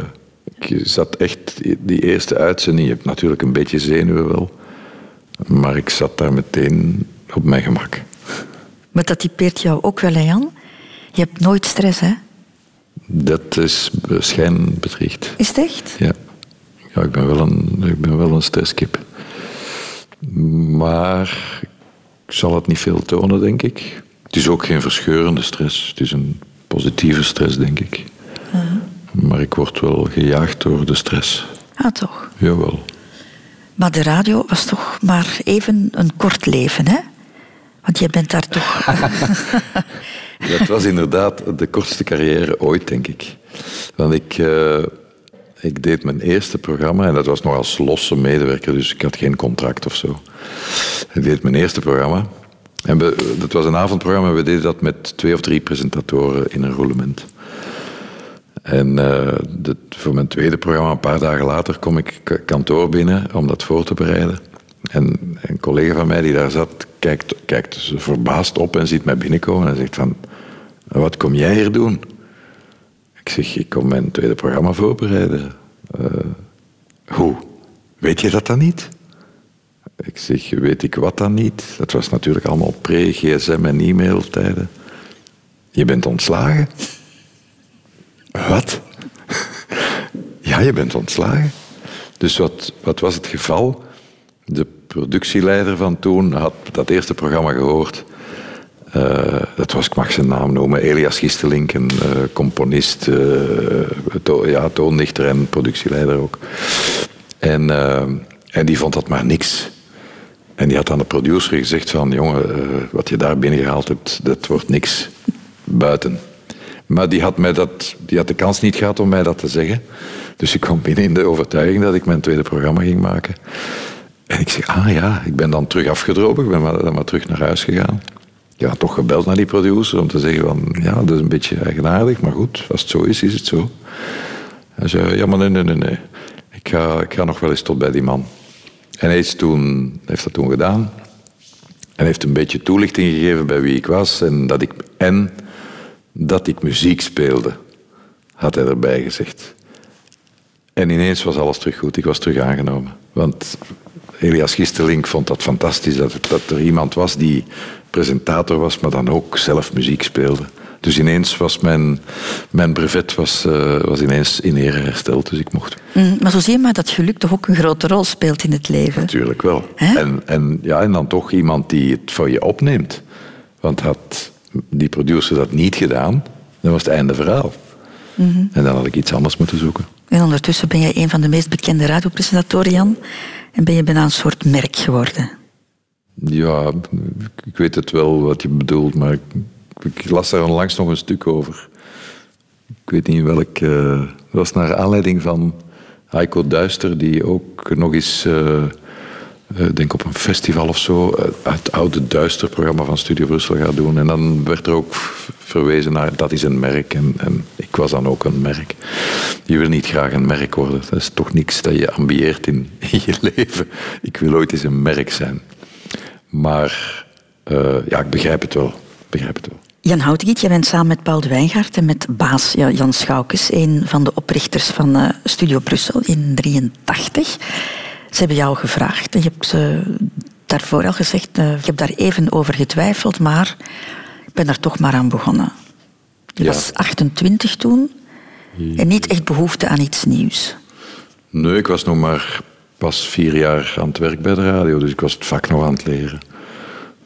ik zat echt, die eerste uitzending, je hebt natuurlijk een beetje zenuwen wel, maar ik zat daar meteen op mijn gemak. Maar dat typeert jou ook wel, hè Jan? Je hebt nooit stress, hè? Dat is schijnbedriegt. Is het echt? Ja. Ja, ik ben wel een, ik ben wel een stresskip. Maar ik zal het niet veel tonen, denk ik. Het is ook geen verscheurende stress. Het is een positieve stress, denk ik. Uh -huh. Maar ik word wel gejaagd door de stress. Ah, toch? Jawel. Maar de radio was toch maar even een kort leven, hè? Want je bent daar toch... dat was inderdaad de kortste carrière ooit, denk ik. Want ik... Uh, ik deed mijn eerste programma en dat was nog als losse medewerker, dus ik had geen contract of zo. Ik deed mijn eerste programma En we, dat was een avondprogramma, we deden dat met twee of drie presentatoren in een roulement. En de, voor mijn tweede programma, een paar dagen later, kom ik kantoor binnen om dat voor te bereiden. En een collega van mij die daar zat, kijkt, kijkt verbaasd op en ziet mij binnenkomen en zegt van, wat kom jij hier doen? Ik zeg, ik kom mijn tweede programma voorbereiden. Uh, hoe? Weet je dat dan niet? Ik zeg, weet ik wat dan niet? Dat was natuurlijk allemaal pre-gsm en e-mailtijden. Je bent ontslagen. Wat? ja, je bent ontslagen. Dus wat, wat was het geval? De productieleider van toen had dat eerste programma gehoord. Uh, dat was, ik mag zijn naam noemen, Elias Gistelink, een uh, componist, uh, ja, toondichter en productieleider ook. En, en die vond dat maar niks. En die had aan de producer gezegd van, jongen, wat je daar binnengehaald hebt, dat wordt niks buiten. Maar die had, mij dat, die had de kans niet gehad om mij dat te zeggen. Dus ik kwam binnen in de overtuiging dat ik mijn tweede programma ging maken. En ik zeg, ah ja, ik ben dan terug afgedropen. Ik ben maar, dan maar terug naar huis gegaan. Ja, toch gebeld naar die producer om te zeggen van, ja, dat is een beetje eigenaardig, maar goed, als het zo is, is het zo. Hij zei, ja, maar nee, nee, nee, nee. Ik ga, ik ga nog wel eens tot bij die man. En hij toen, heeft dat toen gedaan. En heeft een beetje toelichting gegeven bij wie ik was en dat ik, en dat ik muziek speelde, had hij erbij gezegd. En ineens was alles terug goed. Ik was terug aangenomen. Want Elias Gisterlink vond dat fantastisch dat, dat er iemand was die presentator was, maar dan ook zelf muziek speelde. Dus ineens was mijn, mijn brevet was, uh, was ineens in ere hersteld, dus ik mocht. Mm, maar zo zie je maar dat geluk toch ook een grote rol speelt in het leven. Natuurlijk wel. En, en, ja, en dan toch iemand die het voor je opneemt. Want had die producer dat niet gedaan, dan was het einde verhaal. Mm En dan had ik iets anders moeten zoeken. En ondertussen ben jij een van de meest bekende radiopresentatoren, Jan. En ben je bijna een soort merk geworden. Ja, ik weet het wel wat je bedoelt, maar ik, ik las daar onlangs nog een stuk over. Ik weet niet welk. Uh, dat was naar aanleiding van Heiko Duister, die ook nog eens. Uh, uh, denk op een festival of zo, het oude Duister-programma van Studio Brussel gaat doen. En dan werd er ook verwezen naar dat is een merk. En, ik was dan ook een merk. Je wil niet graag een merk worden. Dat is toch niks dat je ambieert in, je leven. Ik wil ooit eens een merk zijn. Maar uh, ja, ik begrijp het wel. Begrijp het wel. Jan Houtigiet, jij bent samen met Paul de Wijngaard en met baas Jan Schoukes, een van de oprichters van Studio Brussel in 1983. Ze hebben jou gevraagd en je hebt uh, daarvoor al gezegd, ik heb daar even over getwijfeld, maar ik ben er toch maar aan begonnen. Je ja. was 28 toen en niet echt behoefte aan iets nieuws. Nee, ik was nog maar pas vier jaar aan het werk bij de radio, dus ik was het vak nog aan het leren.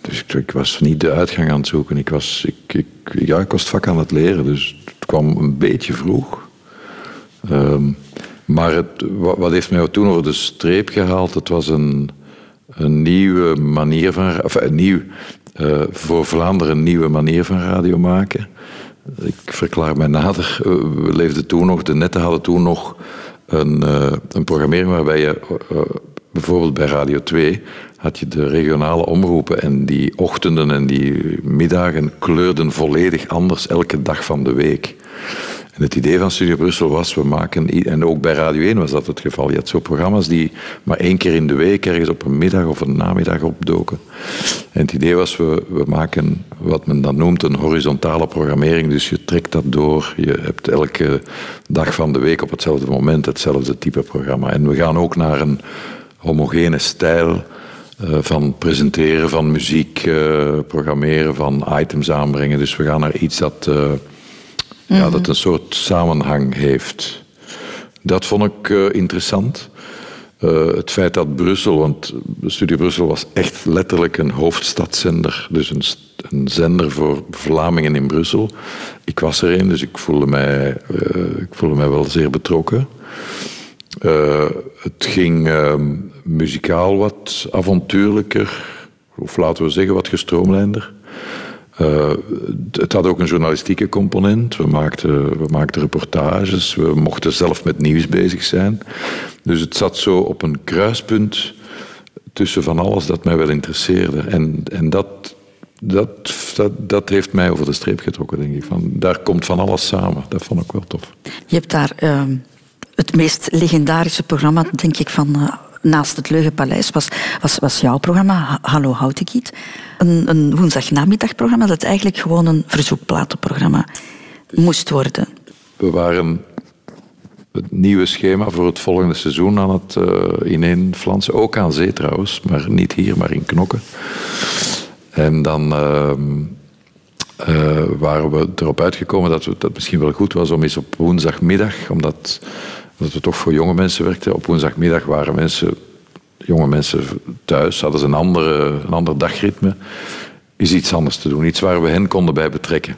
Dus ik, ik was niet de uitgang aan het zoeken. Ik was, ik, ik, ja, ik was het vak aan het leren, dus het kwam een beetje vroeg. Um, maar het, wat heeft mij toen over de streep gehaald? Het was een, een nieuwe manier van... Of een nieuw, uh, voor Vlaanderen een nieuwe manier van radio maken. Ik verklaar mij nader. We leefden toen nog, de netten hadden toen nog een, uh, een programmering waarbij je bijvoorbeeld bij Radio 2 had je de regionale omroepen en die ochtenden en die middagen kleurden volledig anders elke dag van de week. Het idee van Studio Brussel was, we maken, en ook bij Radio 1 was dat het geval, je had zo programma's die maar één keer in de week ergens op een middag of een namiddag opdoken. En het idee was, we, we maken wat men dan noemt een horizontale programmering, dus je trekt dat door, je hebt elke dag van de week op hetzelfde moment hetzelfde type programma. En we gaan ook naar een homogene stijl uh, van presenteren, van muziek uh, programmeren, van items aanbrengen. Dus we gaan naar iets dat... Uh, ja, mhm. dat een soort samenhang heeft. Dat vond ik uh, interessant. Uh, het feit dat Brussel, want Studio Brussel was echt letterlijk een hoofdstadzender, dus een, een zender voor Vlamingen in Brussel. Ik was er een, dus ik voelde mij, uh, ik voelde mij wel zeer betrokken. het ging muzikaal wat avontuurlijker, of laten we zeggen wat gestroomlijnder. Uh, het had ook een journalistieke component. We maakten, we maakten reportages, we mochten zelf met nieuws bezig zijn. Dus het zat zo op een kruispunt tussen van alles dat mij wel interesseerde. En, en dat, dat, dat, dat heeft mij over de streep getrokken, denk ik. Van, daar komt van alles samen. Dat vond ik wel tof. Je hebt daar ehm, het meest legendarische programma, denk ik, van eh, naast het Leugenpaleis, was, was, was jouw programma, Ha- Hallo Houtenkiet. Een, een woensdagnamiddagprogramma dat eigenlijk gewoon een verzoekplatenprogramma moest worden. We waren het nieuwe schema voor het volgende seizoen aan het uh, ineenflansen. Ook aan zee trouwens, maar niet hier, maar in Knokken. En dan ehm, eh, waren we erop uitgekomen dat het misschien wel goed was om eens op woensdagmiddag, omdat, omdat we toch voor jonge mensen werkten, op woensdagmiddag waren mensen, jonge mensen thuis, hadden ze een, andere, een ander dagritme, is iets anders te doen. Iets waar we hen konden bij betrekken.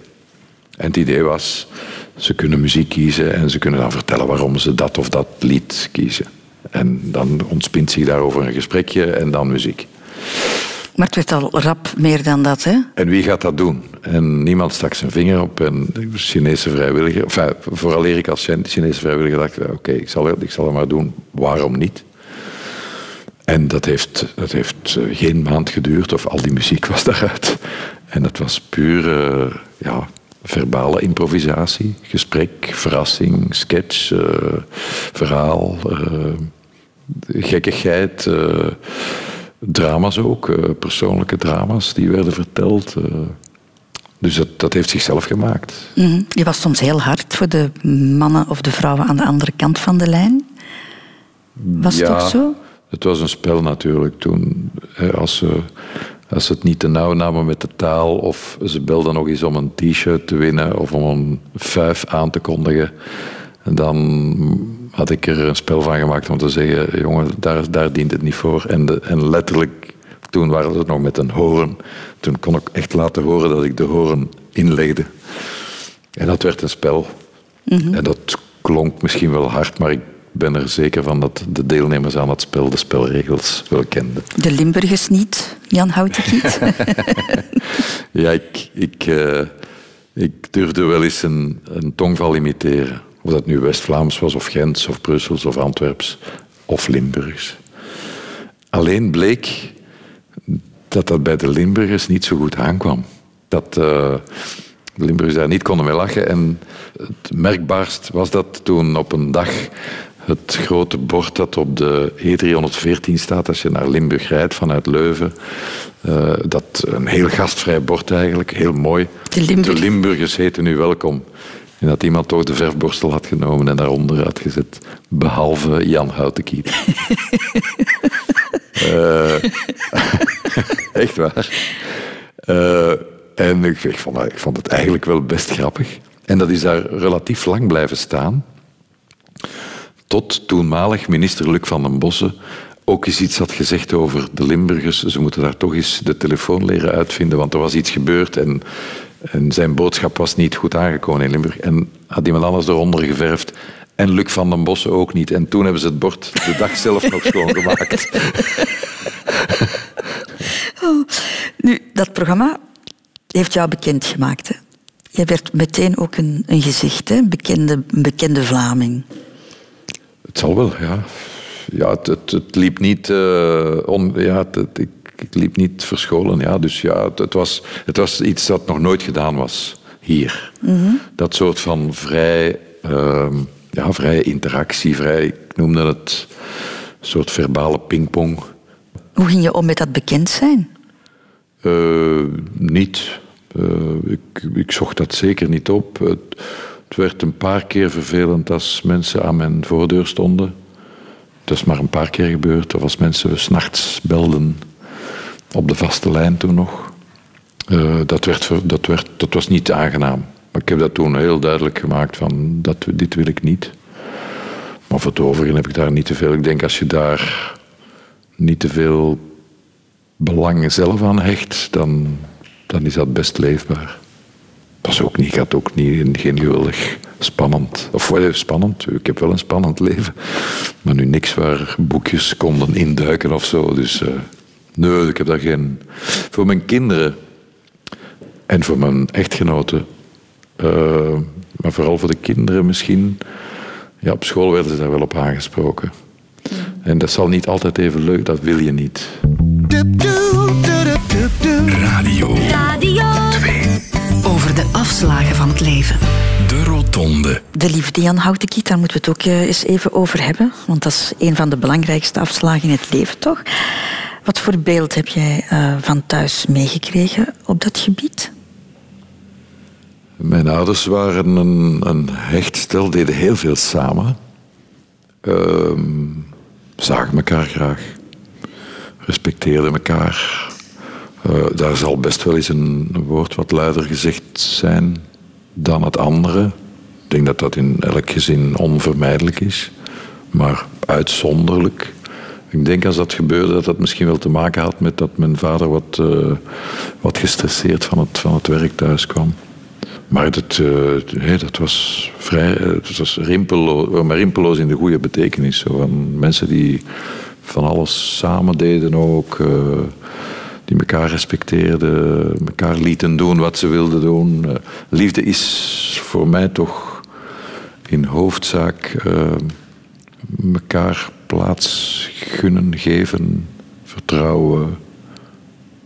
En het idee was, ze kunnen muziek kiezen en ze kunnen dan vertellen waarom ze dat of dat lied kiezen. En dan ontspint zich daarover een gesprekje en dan muziek. Maar het werd al rap meer dan dat, hè? En wie gaat dat doen? En niemand stak zijn vinger op. En Chinese vrijwilliger, enfin, vooraleer ik als Chinese vrijwilliger dacht, oké, ik, zal, ik zal het maar doen, waarom niet? En dat heeft, dat heeft geen maand geduurd, of al die muziek was daaruit. En dat was puur, uh, ja, verbale improvisatie, gesprek, verrassing, sketch, uh, verhaal, uh, gekkigheid, drama's ook, persoonlijke drama's die werden verteld. dus dat, dat heeft zichzelf gemaakt. Mm -hmm. Je was soms heel hard voor de mannen of de vrouwen aan de andere kant van de lijn. Was ja, het toch zo? Het was een spel natuurlijk toen. Als ze als ze het niet te nauw namen met de taal, of ze belden nog eens om een t-shirt te winnen of om een vijf aan te kondigen, dan had ik er een spel van gemaakt om te zeggen: jongen, daar, daar dient het niet voor. En, de, en letterlijk, toen waren ze nog met een hoorn. Toen kon ik echt laten horen dat ik de hoorn inlegde. En dat werd een spel. Mm -hmm. En dat klonk misschien wel hard, maar ik ben er zeker van dat de deelnemers aan het spel de spelregels wel kenden. De Limburgers niet, Jan Houtenkiet? ja, ik, ik, uh, ik durfde wel eens een, een tongval imiteren. Of dat nu West-Vlaams was, of Gens, of Brussels, of Antwerps, of Limburgs. Alleen bleek dat dat bij de Limburgers niet zo goed aankwam. Dat uh, de Limburgers daar niet konden mee lachen. En het merkbaarst was dat toen op een dag het grote bord dat op de E314 staat als je naar Limburg rijdt vanuit Leuven. Uh, dat een heel gastvrij bord eigenlijk, heel mooi. De, Limburg. de Limburgers heten nu welkom. En dat iemand toch de verfborstel had genomen en daaronder had gezet. Behalve Jan Houtenkiet. uh, echt waar. Uh, en ik, ik, vond, ik vond het eigenlijk wel best grappig. En dat is daar relatief lang blijven staan. Tot toenmalig minister Luc van den Bossen ook eens iets had gezegd over de Limburgers. Ze moeten daar toch eens de telefoon leren uitvinden, want er was iets gebeurd en, en zijn boodschap was niet goed aangekomen in Limburg. En had iemand anders eronder geverfd. En Luc van den Bossen ook niet. En toen hebben ze het bord de dag zelf nog schoongemaakt. Oh, nu, dat programma heeft jou bekendgemaakt. Hè? Je werd meteen ook een, een gezicht, hè? Bekende, een bekende Vlaming. Het zal wel, ja. Ja, het, het, het liep niet... Uh, on, ja, het, ik, ik, liep niet verscholen, ja. Dus ja, het, was, het was iets dat nog nooit gedaan was hier. Mm -hmm. Dat soort van vrij... Uh, ja, vrije interactie, vrij... Ik noemde het een soort verbale pingpong. Hoe ging je om met dat bekend zijn? Uh, niet. Uh, ik, ik zocht dat zeker niet op. Het, het, werd een paar keer vervelend als mensen aan mijn voordeur stonden. Dat is maar een paar keer gebeurd. Of als mensen s'nachts belden op de vaste lijn toen nog. Uh, dat, werd, dat, werd, dat was niet aangenaam. Maar ik heb dat toen heel duidelijk gemaakt van dat, dit wil ik niet. Maar voor het overige heb ik daar niet te veel. Ik denk als je daar niet te veel belang zelf aan hecht, dan, dan is dat best leefbaar. Was ook niet, had ook niet, geen geweldig spannend, of spannend, ik heb wel een spannend leven, maar nu niks waar boekjes konden induiken of zo. Dus uh, nee, ik heb daar geen. Voor mijn kinderen en voor mijn echtgenoten, uh, maar vooral voor de kinderen misschien, ja, op school werden ze daar wel op aangesproken. En dat zal niet altijd even leuk, dat wil je niet. Radio. Radio. afslagen van het leven. De Rotonde. De liefde Jan Houtenkiet, daar moeten we het ook eh, eens even over hebben. Want dat is een van de belangrijkste afslagen in het leven, toch? Wat voor beeld heb jij uh, van thuis meegekregen op dat gebied? Mijn ouders waren een, een hecht stel, deden heel veel samen. Uh, zagen elkaar graag. Respecteerden elkaar. Uh, daar zal best wel eens een, een woord wat luider gezegd zijn dan het andere. Ik denk dat dat in elk gezin onvermijdelijk is. Maar uitzonderlijk. Ik denk als dat gebeurde dat dat misschien wel te maken had met dat mijn vader wat, uh, wat gestresseerd van het, van het werk thuis kwam. Maar dat, uh, dat was vrij, dat was rimpeloos, maar rimpeloos in de goede betekenis. Van mensen die van alles samen deden ook. Die elkaar respecteerden, elkaar lieten doen wat ze wilden doen. Liefde is voor mij toch in hoofdzaak elkaar plaats gunnen, geven, vertrouwen,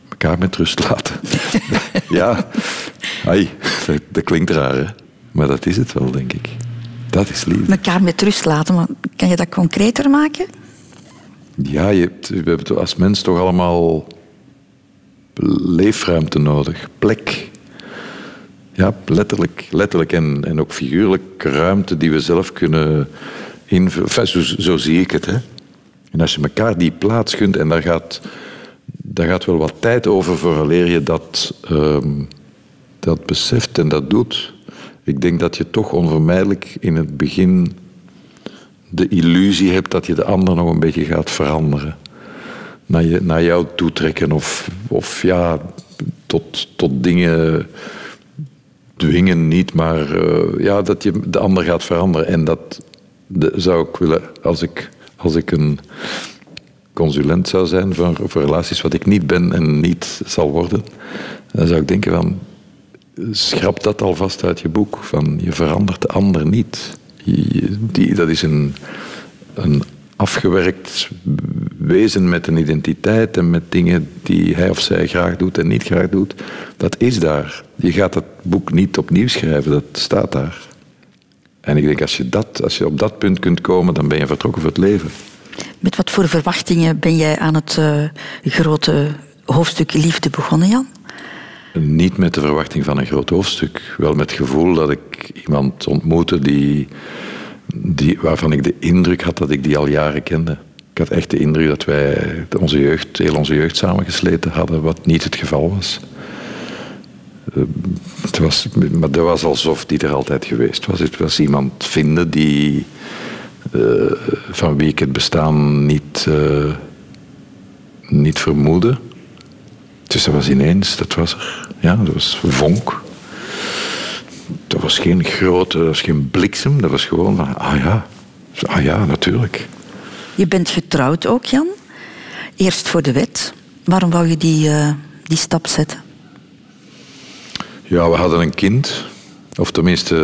elkaar met rust laten. ja, ai, dat, dat, klinkt raar, hè? maar dat is het wel, denk ik. Dat is liefde. Elkaar met rust laten, maar kan je dat concreter maken? Ja, je hebt, we hebben als mens toch allemaal leefruimte nodig, plek. Ja, letterlijk, letterlijk en, en ook figuurlijk ruimte die we zelf kunnen invullen. Zo, zie ik het. Hè. En als je elkaar die plaats kunt, en daar gaat, daar gaat wel wat tijd over vooraleer je dat, um, dat beseft en dat doet. Ik denk dat je toch onvermijdelijk in het begin de illusie hebt dat je de ander nog een beetje gaat veranderen. Naar, je, naar jou toetrekken of, of ja, tot, tot dingen dwingen niet, maar uh, ja, dat je de ander gaat veranderen. En dat de, zou ik willen, als ik, als ik een consulent zou zijn voor, relaties, wat ik niet ben en niet zal worden, dan zou ik denken van, schrap dat alvast uit je boek, van je verandert de ander niet. Die, dat is een, een afgewerkt wezen met een identiteit en met dingen die hij of zij graag doet en niet graag doet. Dat is daar. Je gaat dat boek niet opnieuw schrijven, dat staat daar. En ik denk, als je, dat, als je op dat punt kunt komen, dan ben je vertrokken voor het leven. Met wat voor verwachtingen ben jij aan het uh, grote hoofdstuk liefde begonnen, Jan? Niet met de verwachting van een groot hoofdstuk. Wel met het gevoel dat ik iemand ontmoette die, die, waarvan ik de indruk had dat ik die al jaren kende. Ik had echt de indruk dat wij onze jeugd, heel onze jeugd samengesleten hadden, wat niet het geval was. Het was, maar dat was alsof die er altijd geweest was. Het was iemand vinden die, uh, van wie ik het bestaan niet, uh, niet vermoedde. Dus dat was ineens, dat was er. Ja, dat was vonk. Dat was geen grote, dat was geen bliksem. Dat was gewoon ah ja, ah ja, natuurlijk. Je bent getrouwd ook, Jan. Eerst voor de wet. Waarom wou je die, die stap zetten? Ja, we hadden een kind. Of tenminste,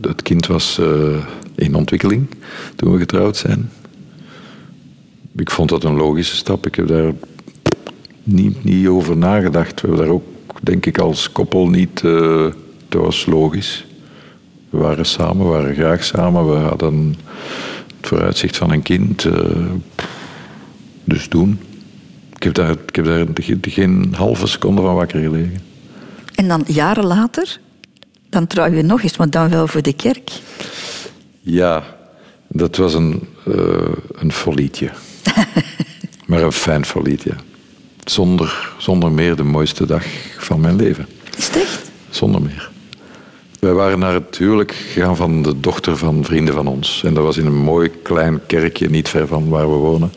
het kind was in ontwikkeling toen we getrouwd zijn. Ik vond dat een logische stap. Ik heb daar niet, niet over nagedacht. We hebben daar ook, denk ik, als koppel niet. Uh, dat was logisch. We waren samen, we waren graag samen. We hadden het vooruitzicht van een kind. Dus doen. Ik heb daar, ik heb daar geen halve seconde van wakker gelegen. En dan jaren later, dan trouw je nog eens, maar dan wel voor de kerk. Ja, dat was een, uh, een folietje. maar een fijn folietje. Zonder, zonder meer de mooiste dag van mijn leven. Is het echt? Zonder meer. Wij waren naar het huwelijk gegaan van de dochter van vrienden van ons. En dat was in een mooi klein kerkje, niet ver van waar we wonen.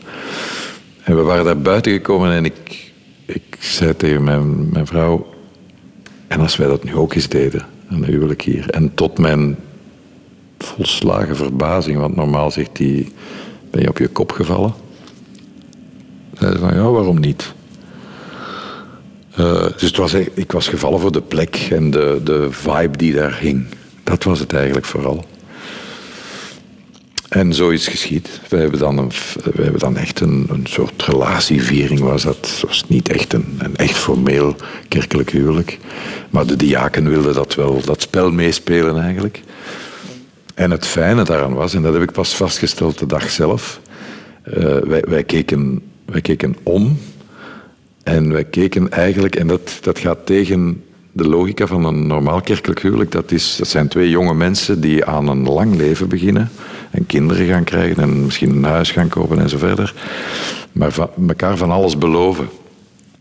En we waren daar buiten gekomen en ik, ik zei tegen mijn, mijn vrouw... En als wij dat nu ook eens deden, een huwelijk hier. En tot mijn volslagen verbazing, want normaal zegt hij: Ben je op je kop gevallen? Zei ze van ja, waarom niet? Uh, dus ik was gevallen voor de plek en de, de vibe die daar hing. Dat was het eigenlijk vooral. En zo is geschied. We hebben dan, een, we hebben dan echt een, een soort relatieviering. Was dat was niet echt een, een echt formeel kerkelijk huwelijk. Maar de diaken wilden dat wel, dat spel meespelen eigenlijk. En het fijne daaraan was, en dat heb ik pas vastgesteld de dag zelf. eh, wij, wij, keken, wij keken om. En wij keken eigenlijk, en dat, dat gaat tegen de logica van een normaal kerkelijk huwelijk. Dat, is, dat zijn twee jonge mensen die aan een lang leven beginnen. En kinderen gaan krijgen en misschien een huis gaan kopen en zo verder. Maar van, elkaar van alles beloven.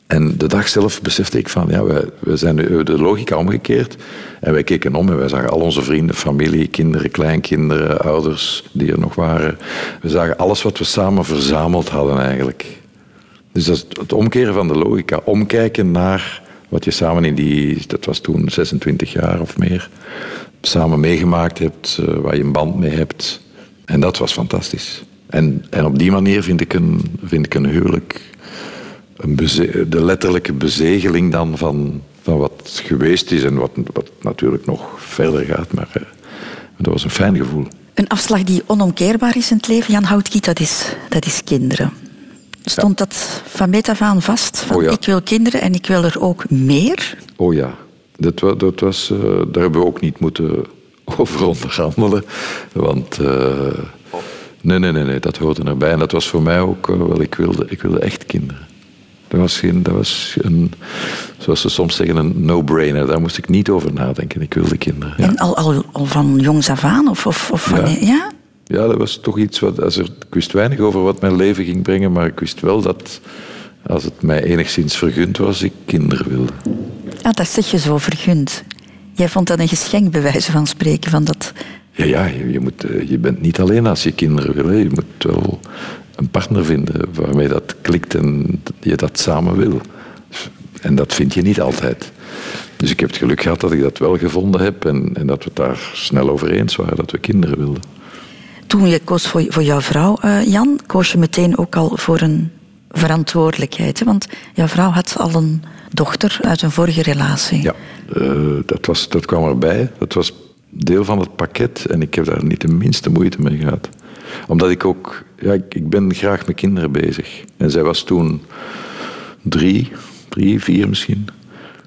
En de dag zelf besefte ik van, ja, wij zijn nu de logica omgekeerd. En wij keken om en wij zagen al onze vrienden, familie, kinderen, kleinkinderen, ouders die er nog waren. We zagen alles wat we samen verzameld hadden eigenlijk. Dus dat is het omkeren van de logica. Omkijken naar wat je samen in die, dat was toen 26 jaar of meer, samen meegemaakt hebt, eh, waar je een band mee hebt. En dat was fantastisch. En, en op die manier vind ik een, vind ik een huwelijk een beze- de letterlijke bezegeling dan van, van wat geweest is en wat, wat natuurlijk nog verder gaat. Maar eh, dat was een fijn gevoel. Een afslag die onomkeerbaar is in het leven, Jan Houtkiet, dat is, dat is kinderen. Stond dat van meet af aan vast? Van Oh ja. Ik wil kinderen en ik wil er ook meer? Oh ja, dat, dat was, eh, daar hebben we ook niet moeten over onderhandelen. Want eh, nee, nee, nee, nee, dat hoorde erbij. En dat was voor mij ook, eh, wel, ik wilde, ik wilde echt kinderen. Dat was, geen, dat was een, zoals ze soms zeggen, een no-brainer. Daar moest ik niet over nadenken. Ik wilde kinderen. Ja. En al, al, al van jongs af aan? Of, of, of Ja. wanneer- ja? Ja, dat was toch iets wat. Als er, ik wist weinig over wat mijn leven ging brengen, maar ik wist wel dat als het mij enigszins vergund was, ik kinderen wilde. Ah, dat zeg je zo vergund. Jij vond dat een geschenk, bij wijze van spreken. Van dat... Ja, ja je, moet, eh, je bent niet alleen als je kinderen wil. Hè. Je moet wel een partner vinden waarmee dat klikt en je dat samen wil. En dat vind je niet altijd. Dus ik heb het geluk gehad dat ik dat wel gevonden heb en, en dat we het daar snel over eens waren dat we kinderen wilden. Toen je koos voor, voor jouw vrouw, eh, Jan, koos je meteen ook al voor een verantwoordelijkheid. Hè? Want jouw vrouw had al een dochter uit een vorige relatie. Ja, eh, dat, was, dat kwam erbij. Dat was deel van het pakket en ik heb daar niet de minste moeite mee gehad. Omdat ik ook, ja, ik, ik ben graag met kinderen bezig. En zij was toen drie, drie, vier misschien.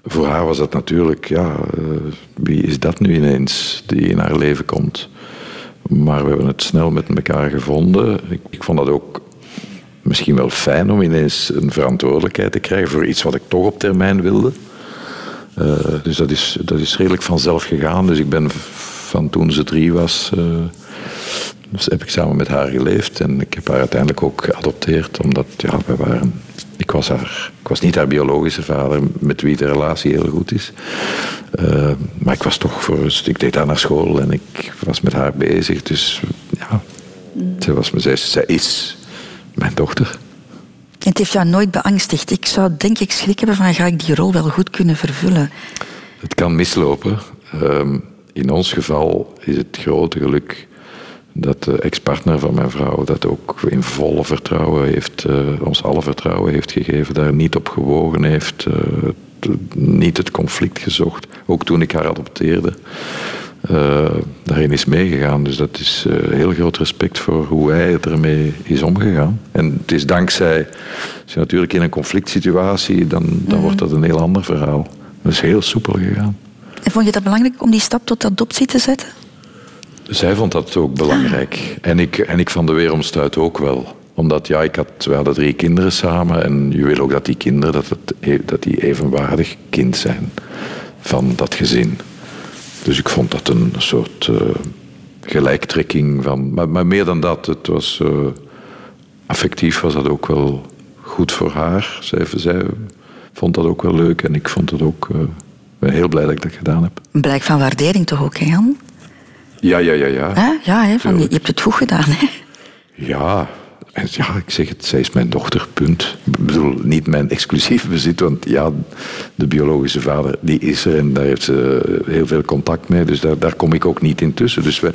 Voor haar was dat natuurlijk, ja, eh, wie is dat nu ineens die in haar leven komt? Maar we hebben het snel met elkaar gevonden. Ik, ik vond dat ook misschien wel fijn om ineens een verantwoordelijkheid te krijgen voor iets wat ik toch op termijn wilde. Eh, dus dat is, dat is redelijk vanzelf gegaan. Dus ik ben van toen ze drie was, eh, dus heb ik samen met haar geleefd. En ik heb haar uiteindelijk ook geadopteerd, omdat ja, we waren. Ik was, haar, ik was niet haar biologische vader, met wie de relatie heel goed is. Eh, maar ik was toch voor. Ik deed haar naar school en ik was met haar bezig. Dus ja, zij, was, zij, zij is mijn dochter. Het heeft jou nooit beangstigd. Ik zou denk ik schrik hebben van ga ik die rol wel goed kunnen vervullen. Het kan mislopen. Ehm, in ons geval is het grote geluk dat de ex-partner van mijn vrouw dat ook in volle vertrouwen heeft, eh, ons alle vertrouwen heeft gegeven, daar niet op gewogen heeft, eh, niet het conflict gezocht. Ook toen ik haar adopteerde, eh, daarin is meegegaan. Dus dat is eh, heel groot respect voor hoe hij ermee is omgegaan. En het is dankzij, als je natuurlijk in een conflict situatie, dan, dan wordt dat een heel ander verhaal. Dat is heel soepel gegaan. En vond je dat belangrijk om die stap tot adoptie te zetten? Zij vond dat ook belangrijk. En ik, en ik van de weeromstuit ook wel. Omdat, ja, ik had, we hadden drie kinderen samen. En je wil ook dat die kinderen dat het, e- dat die evenwaardig kind zijn van dat gezin. Dus ik vond dat een soort eh, gelijktrekking van... Maar, maar meer dan dat, het was... eh, affectief was dat ook wel goed voor haar. Zij, zij vond dat ook wel leuk. En ik vond het ook... eh, ben heel blij dat ik dat gedaan heb. Een blijk van waardering toch ook, hè, Jan? Ja, ja, ja, ja. Hè? Ja, hè, van, je, je hebt het goed gedaan. Hè? Ja, ja, ik zeg het, zij is mijn dochter, punt. Ik bedoel, niet mijn exclusief bezit, want ja, de biologische vader, die is er en daar heeft ze heel veel contact mee, dus daar, daar kom ik ook niet in tussen. Dus we,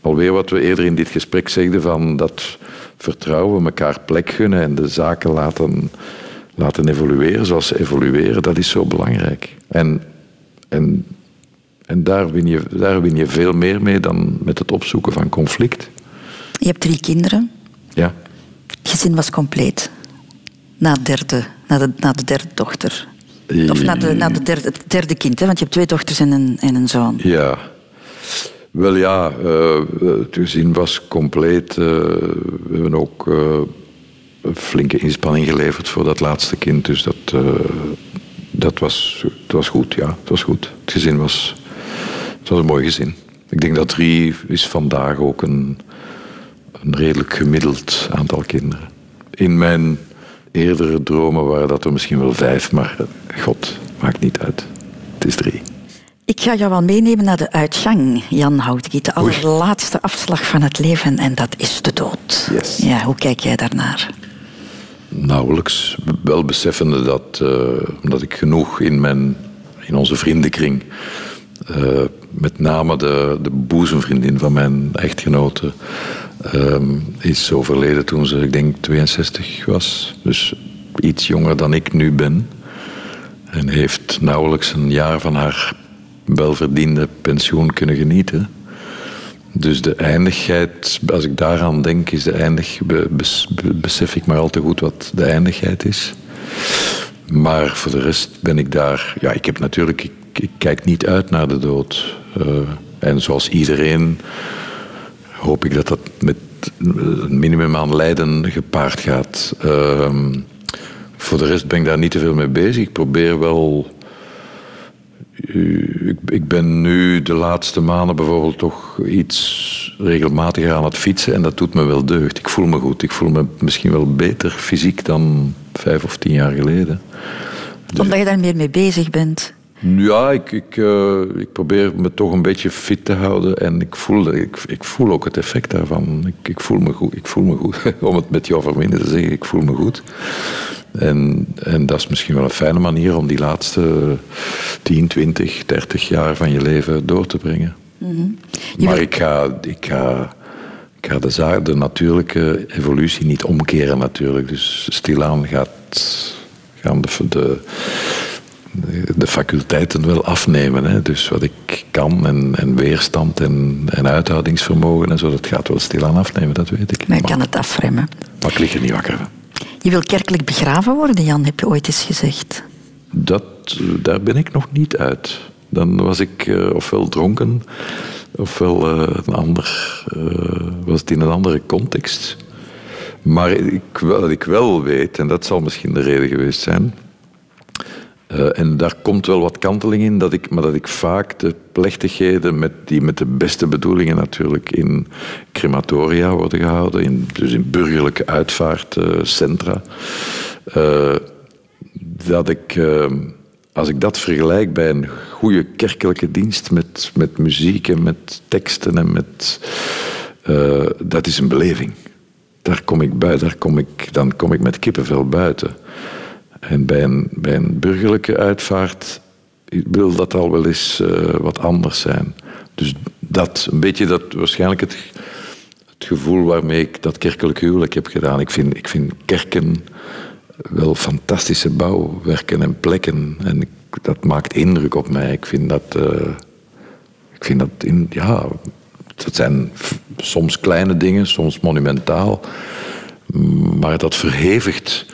alweer wat we eerder in dit gesprek zegden, van dat vertrouwen, elkaar plek gunnen en de zaken laten, laten evolueren zoals ze evolueren, dat is zo belangrijk. En, en, en daar, win je, daar win je veel meer mee dan met het opzoeken van conflict. Je hebt drie kinderen. Ja. Het gezin was compleet. Na, derde, na, de, na de derde dochter. Of na, de, na de derde, het derde kind, hè? want je hebt twee dochters en een, en een zoon. Ja. Wel ja, eh, het gezin was compleet. Eh, we hebben ook eh, een flinke inspanning geleverd voor dat laatste kind. Dus dat, eh, dat, was, dat was goed, ja. Het was goed. Het gezin was, het was een mooi gezin. Ik denk dat drie is vandaag ook een, een redelijk gemiddeld aantal kinderen. In mijn eerdere dromen waren dat er misschien wel vijf, maar god, maakt niet uit. Het is drie. Ik ga jou wel meenemen naar de uitgang, Jan Houtgiet. De allerlaatste afslag van het leven en dat is de dood. Yes. Ja, hoe kijk jij daarnaar? Nauwelijks. Wel beseffende dat, eh, omdat ik genoeg in, mijn, in onze vriendenkring, eh, met name de, de boezemvriendin van mijn echtgenote, ehm, is overleden toen ze, ik denk, 62 was. Dus iets jonger dan ik nu ben. En heeft nauwelijks een jaar van haar welverdiende pensioen kunnen genieten. Dus de eindigheid, als ik daaraan denk, is de eindig, be- bes- be- besef ik maar al te goed wat de eindigheid is. Maar voor de rest ben ik daar. Ja, ik heb natuurlijk. Ik, ik kijk niet uit naar de dood. Eh, en zoals iedereen hoop ik dat dat met een minimum aan lijden gepaard gaat. Ehm, voor de rest ben ik daar niet te veel mee bezig. Ik probeer wel. Ik, ik ben nu de laatste maanden bijvoorbeeld toch iets regelmatiger aan het fietsen en dat doet me wel deugd. Ik voel me goed. Ik voel me misschien wel beter fysiek dan vijf of tien jaar geleden. Omdat je daar meer mee bezig bent. Ja, ik, ik, eh, ik probeer me toch een beetje fit te houden en ik voel, ik, ik voel ook het effect daarvan. Ik, ik, voel me goed, ik voel me goed. Om het met jou verminder te zeggen, ik voel me goed. En, en dat is misschien wel een fijne manier om die laatste 10, 20, 30 jaar van je leven door te brengen. Je maar ik ga, ik ga, ik ga de, zaak, de natuurlijke evolutie niet omkeren natuurlijk. Dus stilaan gaat, gaan de, de, de faculteiten wel afnemen. Hè. Dus wat ik kan en, en weerstand en, en uithoudingsvermogen en zo, dat gaat wel stilaan afnemen, dat weet ik. Maar je kan het afremmen. Maar ik lig er niet wakker van. Je wil kerkelijk begraven worden, Jan, heb je ooit eens gezegd. Dat, daar ben ik nog niet uit. Dan was ik eh, ofwel dronken, ofwel eh, een ander, eh, was het in een andere context. Maar ik, wat ik wel weet, en dat zal misschien de reden geweest zijn, eh, en daar komt wel wat kanteling in, dat ik, maar dat ik vaak de plechtigheden, met, die met de beste bedoelingen natuurlijk in crematoria worden gehouden, in, dus in burgerlijke uitvaartcentra, eh, dat ik, eh, als ik dat vergelijk bij een goede kerkelijke dienst met, met muziek en met teksten en met. dat is een beleving. Daar kom ik buiten, daar kom ik, dan kom ik met kippenvel buiten. En bij een, burgerlijke uitvaart wil dat al wel eens eh, wat anders zijn. Dus dat, een beetje dat, waarschijnlijk het, het gevoel waarmee ik dat kerkelijk huwelijk heb gedaan. Ik vind, ik vind kerken wel fantastische bouwwerken en plekken. En dat maakt indruk op mij. Ik vind dat, eh, ik vind dat in, ja, dat zijn soms kleine dingen, soms monumentaal. Maar dat verhevigt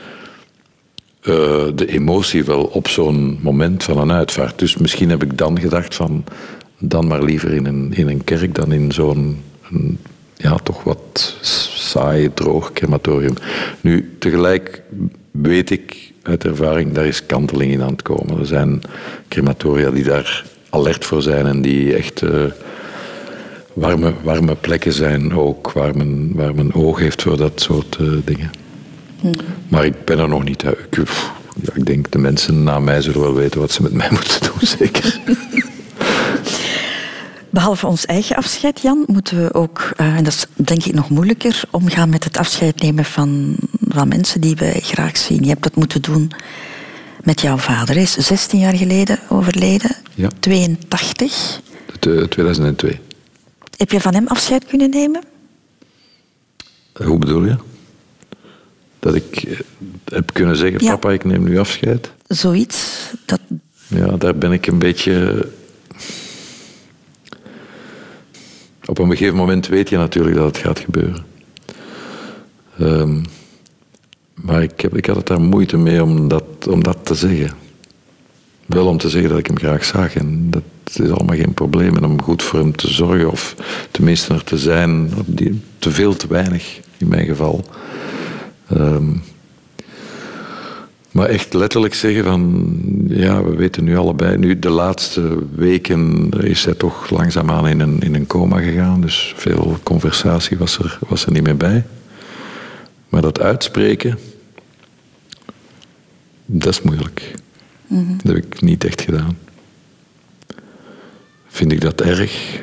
eh, de emotie wel op zo'n moment van een uitvaart. Dus misschien heb ik dan gedacht van... dan maar liever in een, in een kerk dan in zo'n... ja, toch wat saai, droog crematorium. Nu, tegelijk weet ik uit ervaring, daar is kanteling in aan het komen. Er zijn crematoria die daar alert voor zijn en die echt... eh, warme, warme plekken zijn ook, waar men, waar men oog heeft voor dat soort eh, dingen. Maar ik ben er nog niet. Ik, ja, ik denk de mensen na mij zullen wel weten wat ze met mij moeten doen, zeker. Behalve ons eigen afscheid, Jan, moeten we ook, eh, en dat is denk ik nog moeilijker, omgaan met het afscheid nemen van, van mensen die we graag zien. Je hebt dat moeten doen met jouw vader. Hij is 16 jaar geleden overleden, Ja. 82. Het, eh, 2002. Heb je van hem afscheid kunnen nemen? Eh, Hoe bedoel je? Dat ik eh, heb kunnen zeggen, Ja. papa, ik neem nu afscheid. Zoiets? Dat, Ja, daar ben ik een beetje... Op een gegeven moment weet je natuurlijk dat het gaat gebeuren. Ehm, maar ik, heb, ik had het daar moeite mee om dat, om dat te zeggen. Wel om te zeggen dat ik hem graag zag. En dat is allemaal geen probleem. En om goed voor hem te zorgen, of tenminste er te zijn. Te veel, te weinig in mijn geval. Ehm, maar echt letterlijk zeggen van, ja, we weten nu allebei. Nu, de laatste weken is hij toch langzaamaan in een, in een coma gegaan. Dus veel conversatie was er, was er niet meer bij. Maar dat uitspreken, dat is moeilijk. Dat heb ik niet echt gedaan. Vind ik dat erg?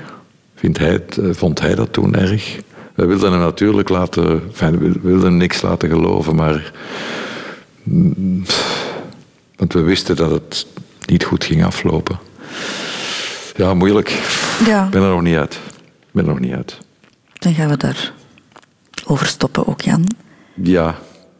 Vindt hij het, eh, vond hij dat toen erg? We wilden hem natuurlijk laten, enfin, we wilden niks laten geloven, maar. mm, Want we wisten dat het niet goed ging aflopen. Ja, moeilijk. Ja. Ik ben er nog niet uit. Ik ben er nog niet uit. Dan gaan we daar over stoppen ook, Jan. Ja,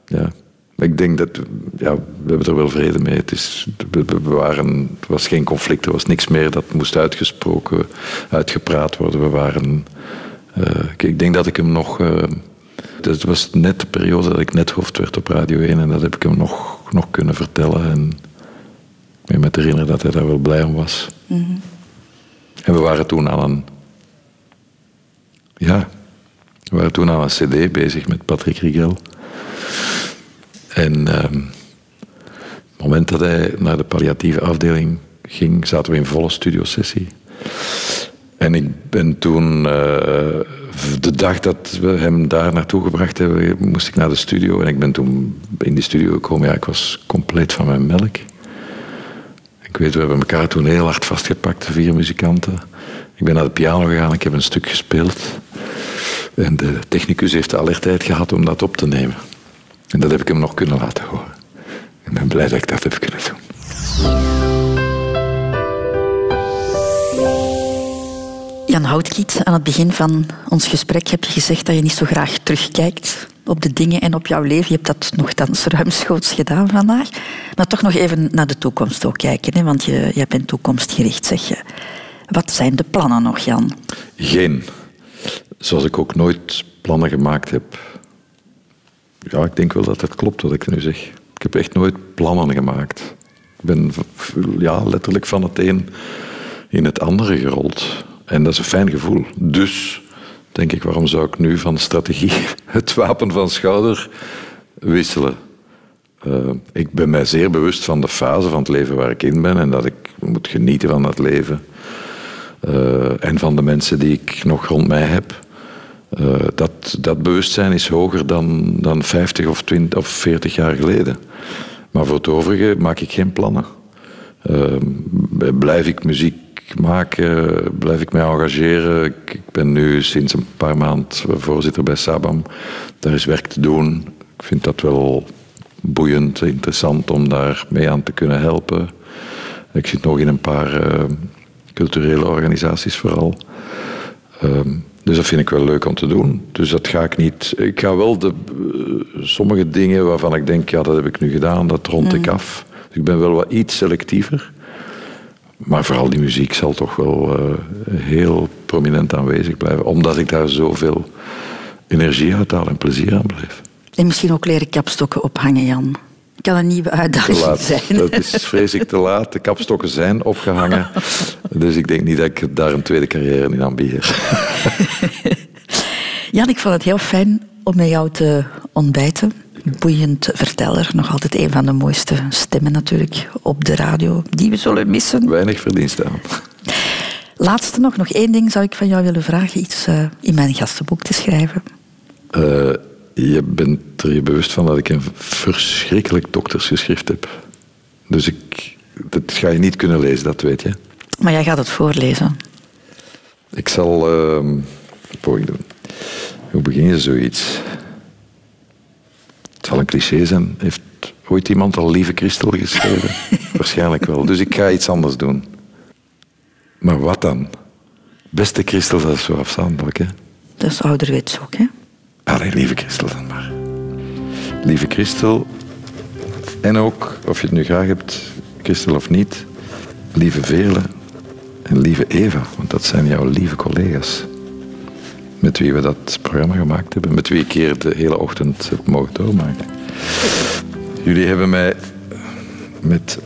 ja. Ik denk dat, ja, we hebben er wel vrede mee. Het, is, we, waren, het was geen conflict, er was niks meer dat moest uitgesproken, uitgepraat worden. We waren, ik- ik denk dat ik hem nog, eh, het was net de periode dat ik net hoofd werd op Radio 1 en dat heb ik hem nog, nog kunnen vertellen. En me met herinneren dat hij daar wel blij om was. En we waren toen aan een, ja, we waren toen aan een cd bezig met Patrick Rigel. En ehm, het moment dat hij naar de palliatieve afdeling ging, zaten we in volle studiosessie. En ik ben toen, eh, de dag dat we hem daar naartoe gebracht hebben, moest ik naar de studio. En ik ben toen in die studio gekomen. Ja, ik was compleet van mijn melk. Ik weet, we hebben elkaar toen heel hard vastgepakt, de vier muzikanten. Ik ben naar de piano gegaan, ik heb een stuk gespeeld. En de technicus heeft de alertheid gehad om dat op te nemen. En dat heb ik hem nog kunnen laten horen. Ik ben blij dat ik dat heb kunnen doen. Jan Houtkiet, aan het begin van ons gesprek heb je gezegd dat je niet zo graag terugkijkt op de dingen en op jouw leven. Je hebt dat nogthans ruimschoots gedaan vandaag. Maar toch nog even naar de toekomst ook kijken, hè? want je, je bent toekomstgericht, zeg je. Wat zijn de plannen nog, Jan? Geen. Zoals ik ook nooit plannen gemaakt heb. Ja, ik denk wel dat het klopt wat ik nu zeg. Ik heb echt nooit plannen gemaakt. Ik ben ja, letterlijk van het een in het andere gerold. En dat is een fijn gevoel. Dus denk ik, waarom zou ik nu van strategie het wapen van schouder wisselen? Eh, ik ben mij zeer bewust van de fase van het leven waar ik in ben en dat ik moet genieten van dat leven. Eh, en van de mensen die ik nog rond mij heb. Eh, dat, dat bewustzijn is hoger dan, dan 50 of 20 of 40 jaar geleden. Maar voor het overige maak ik geen plannen. Blijf ik muziek maken, blijf ik mij engageren. Ik, ik ben nu sinds een paar maanden voorzitter bij Sabam. Daar is werk te doen. Ik vind dat wel boeiend, interessant om daar mee aan te kunnen helpen. Ik zit nog in een paar eh, culturele organisaties vooral. Ehm, dus dat vind ik wel leuk om te doen. Dus dat ga ik niet. Ik ga wel de, eh, sommige dingen waarvan ik denk, ja, dat heb ik nu gedaan, dat rond ik af. Dus ik ben wel wat iets selectiever. Maar vooral die muziek zal toch wel eh, heel prominent aanwezig blijven, omdat ik daar zoveel energie uit haal en plezier aan blijf. En misschien ook leren kapstokken ophangen, Jan. Kan een nieuwe uitdaging laat. zijn. Dat is vrees ik te laat. De kapstokken zijn opgehangen. Dus ik denk niet dat ik daar een tweede carrière in aanbied. Jan, ik vond het heel fijn om met jou te ontbijten. Boeiend verteller, nog altijd een van de mooiste stemmen natuurlijk op de radio, die we zullen missen. Weinig verdienst aan. Laatste nog, nog één ding zou ik van jou willen vragen, iets eh, in mijn gastenboek te schrijven. Eh, je bent er je bewust van dat ik een verschrikkelijk doktersgeschrift heb. Dus ik, dat ga je niet kunnen lezen, dat weet je. Maar jij gaat het voorlezen. Ik zal ehm een poging doen. Hoe begin je zoiets? Het zal een cliché zijn. Heeft ooit iemand al Lieve Christel geschreven? Waarschijnlijk wel. Dus ik ga iets anders doen. Maar wat dan? Beste Christel, dat is zo afstandelijk, hè? Dat is ouderwets ook, hè? Allee, lieve Christel dan maar. Lieve Christel. En ook, of je het nu graag hebt, Christel of niet, lieve Veerle en lieve Eva, want dat zijn jouw lieve collega's. Met wie we dat programma gemaakt hebben. Met wie ik keer de hele ochtend heb mogen doormaken. Jullie hebben mij met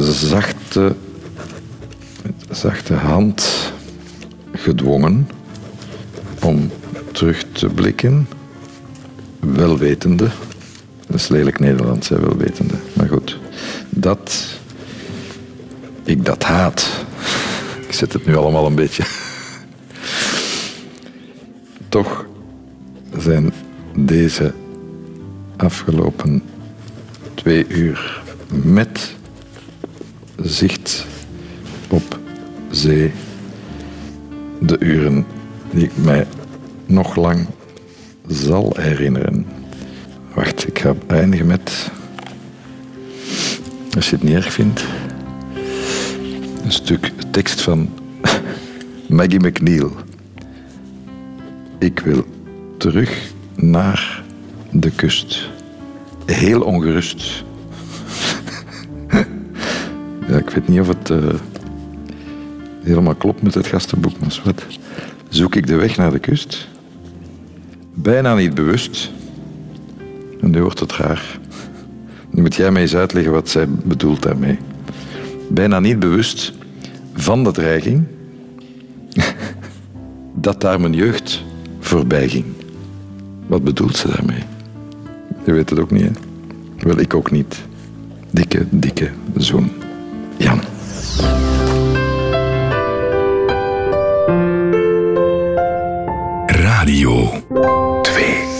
zachte, met zachte hand gedwongen om terug te blikken, welwetende. Dat is lelijk Nederlands, hè, welwetende. Maar goed, dat ik dat haat. Ik zet het nu allemaal een beetje. Toch zijn deze afgelopen twee uur met zicht op zee de uren die ik mij nog lang zal herinneren. Wacht, ik ga eindigen met, als je het niet erg vindt, een stuk tekst van Maggie McNeil. Ik wil terug naar de kust. Heel ongerust. ja, ik weet niet of het uh, helemaal klopt met het gastenboek, maar. Zoek ik de weg naar de kust? Bijna niet bewust. En nu wordt het raar. Nu moet jij mij eens uitleggen wat zij bedoelt daarmee. Bijna niet bewust van de dreiging dat daar mijn jeugd voorbij ging. Wat bedoelt ze daarmee? Je weet het ook niet, hè? Wel, ik ook niet. Dikke, dikke zoen. Jan. Radio 2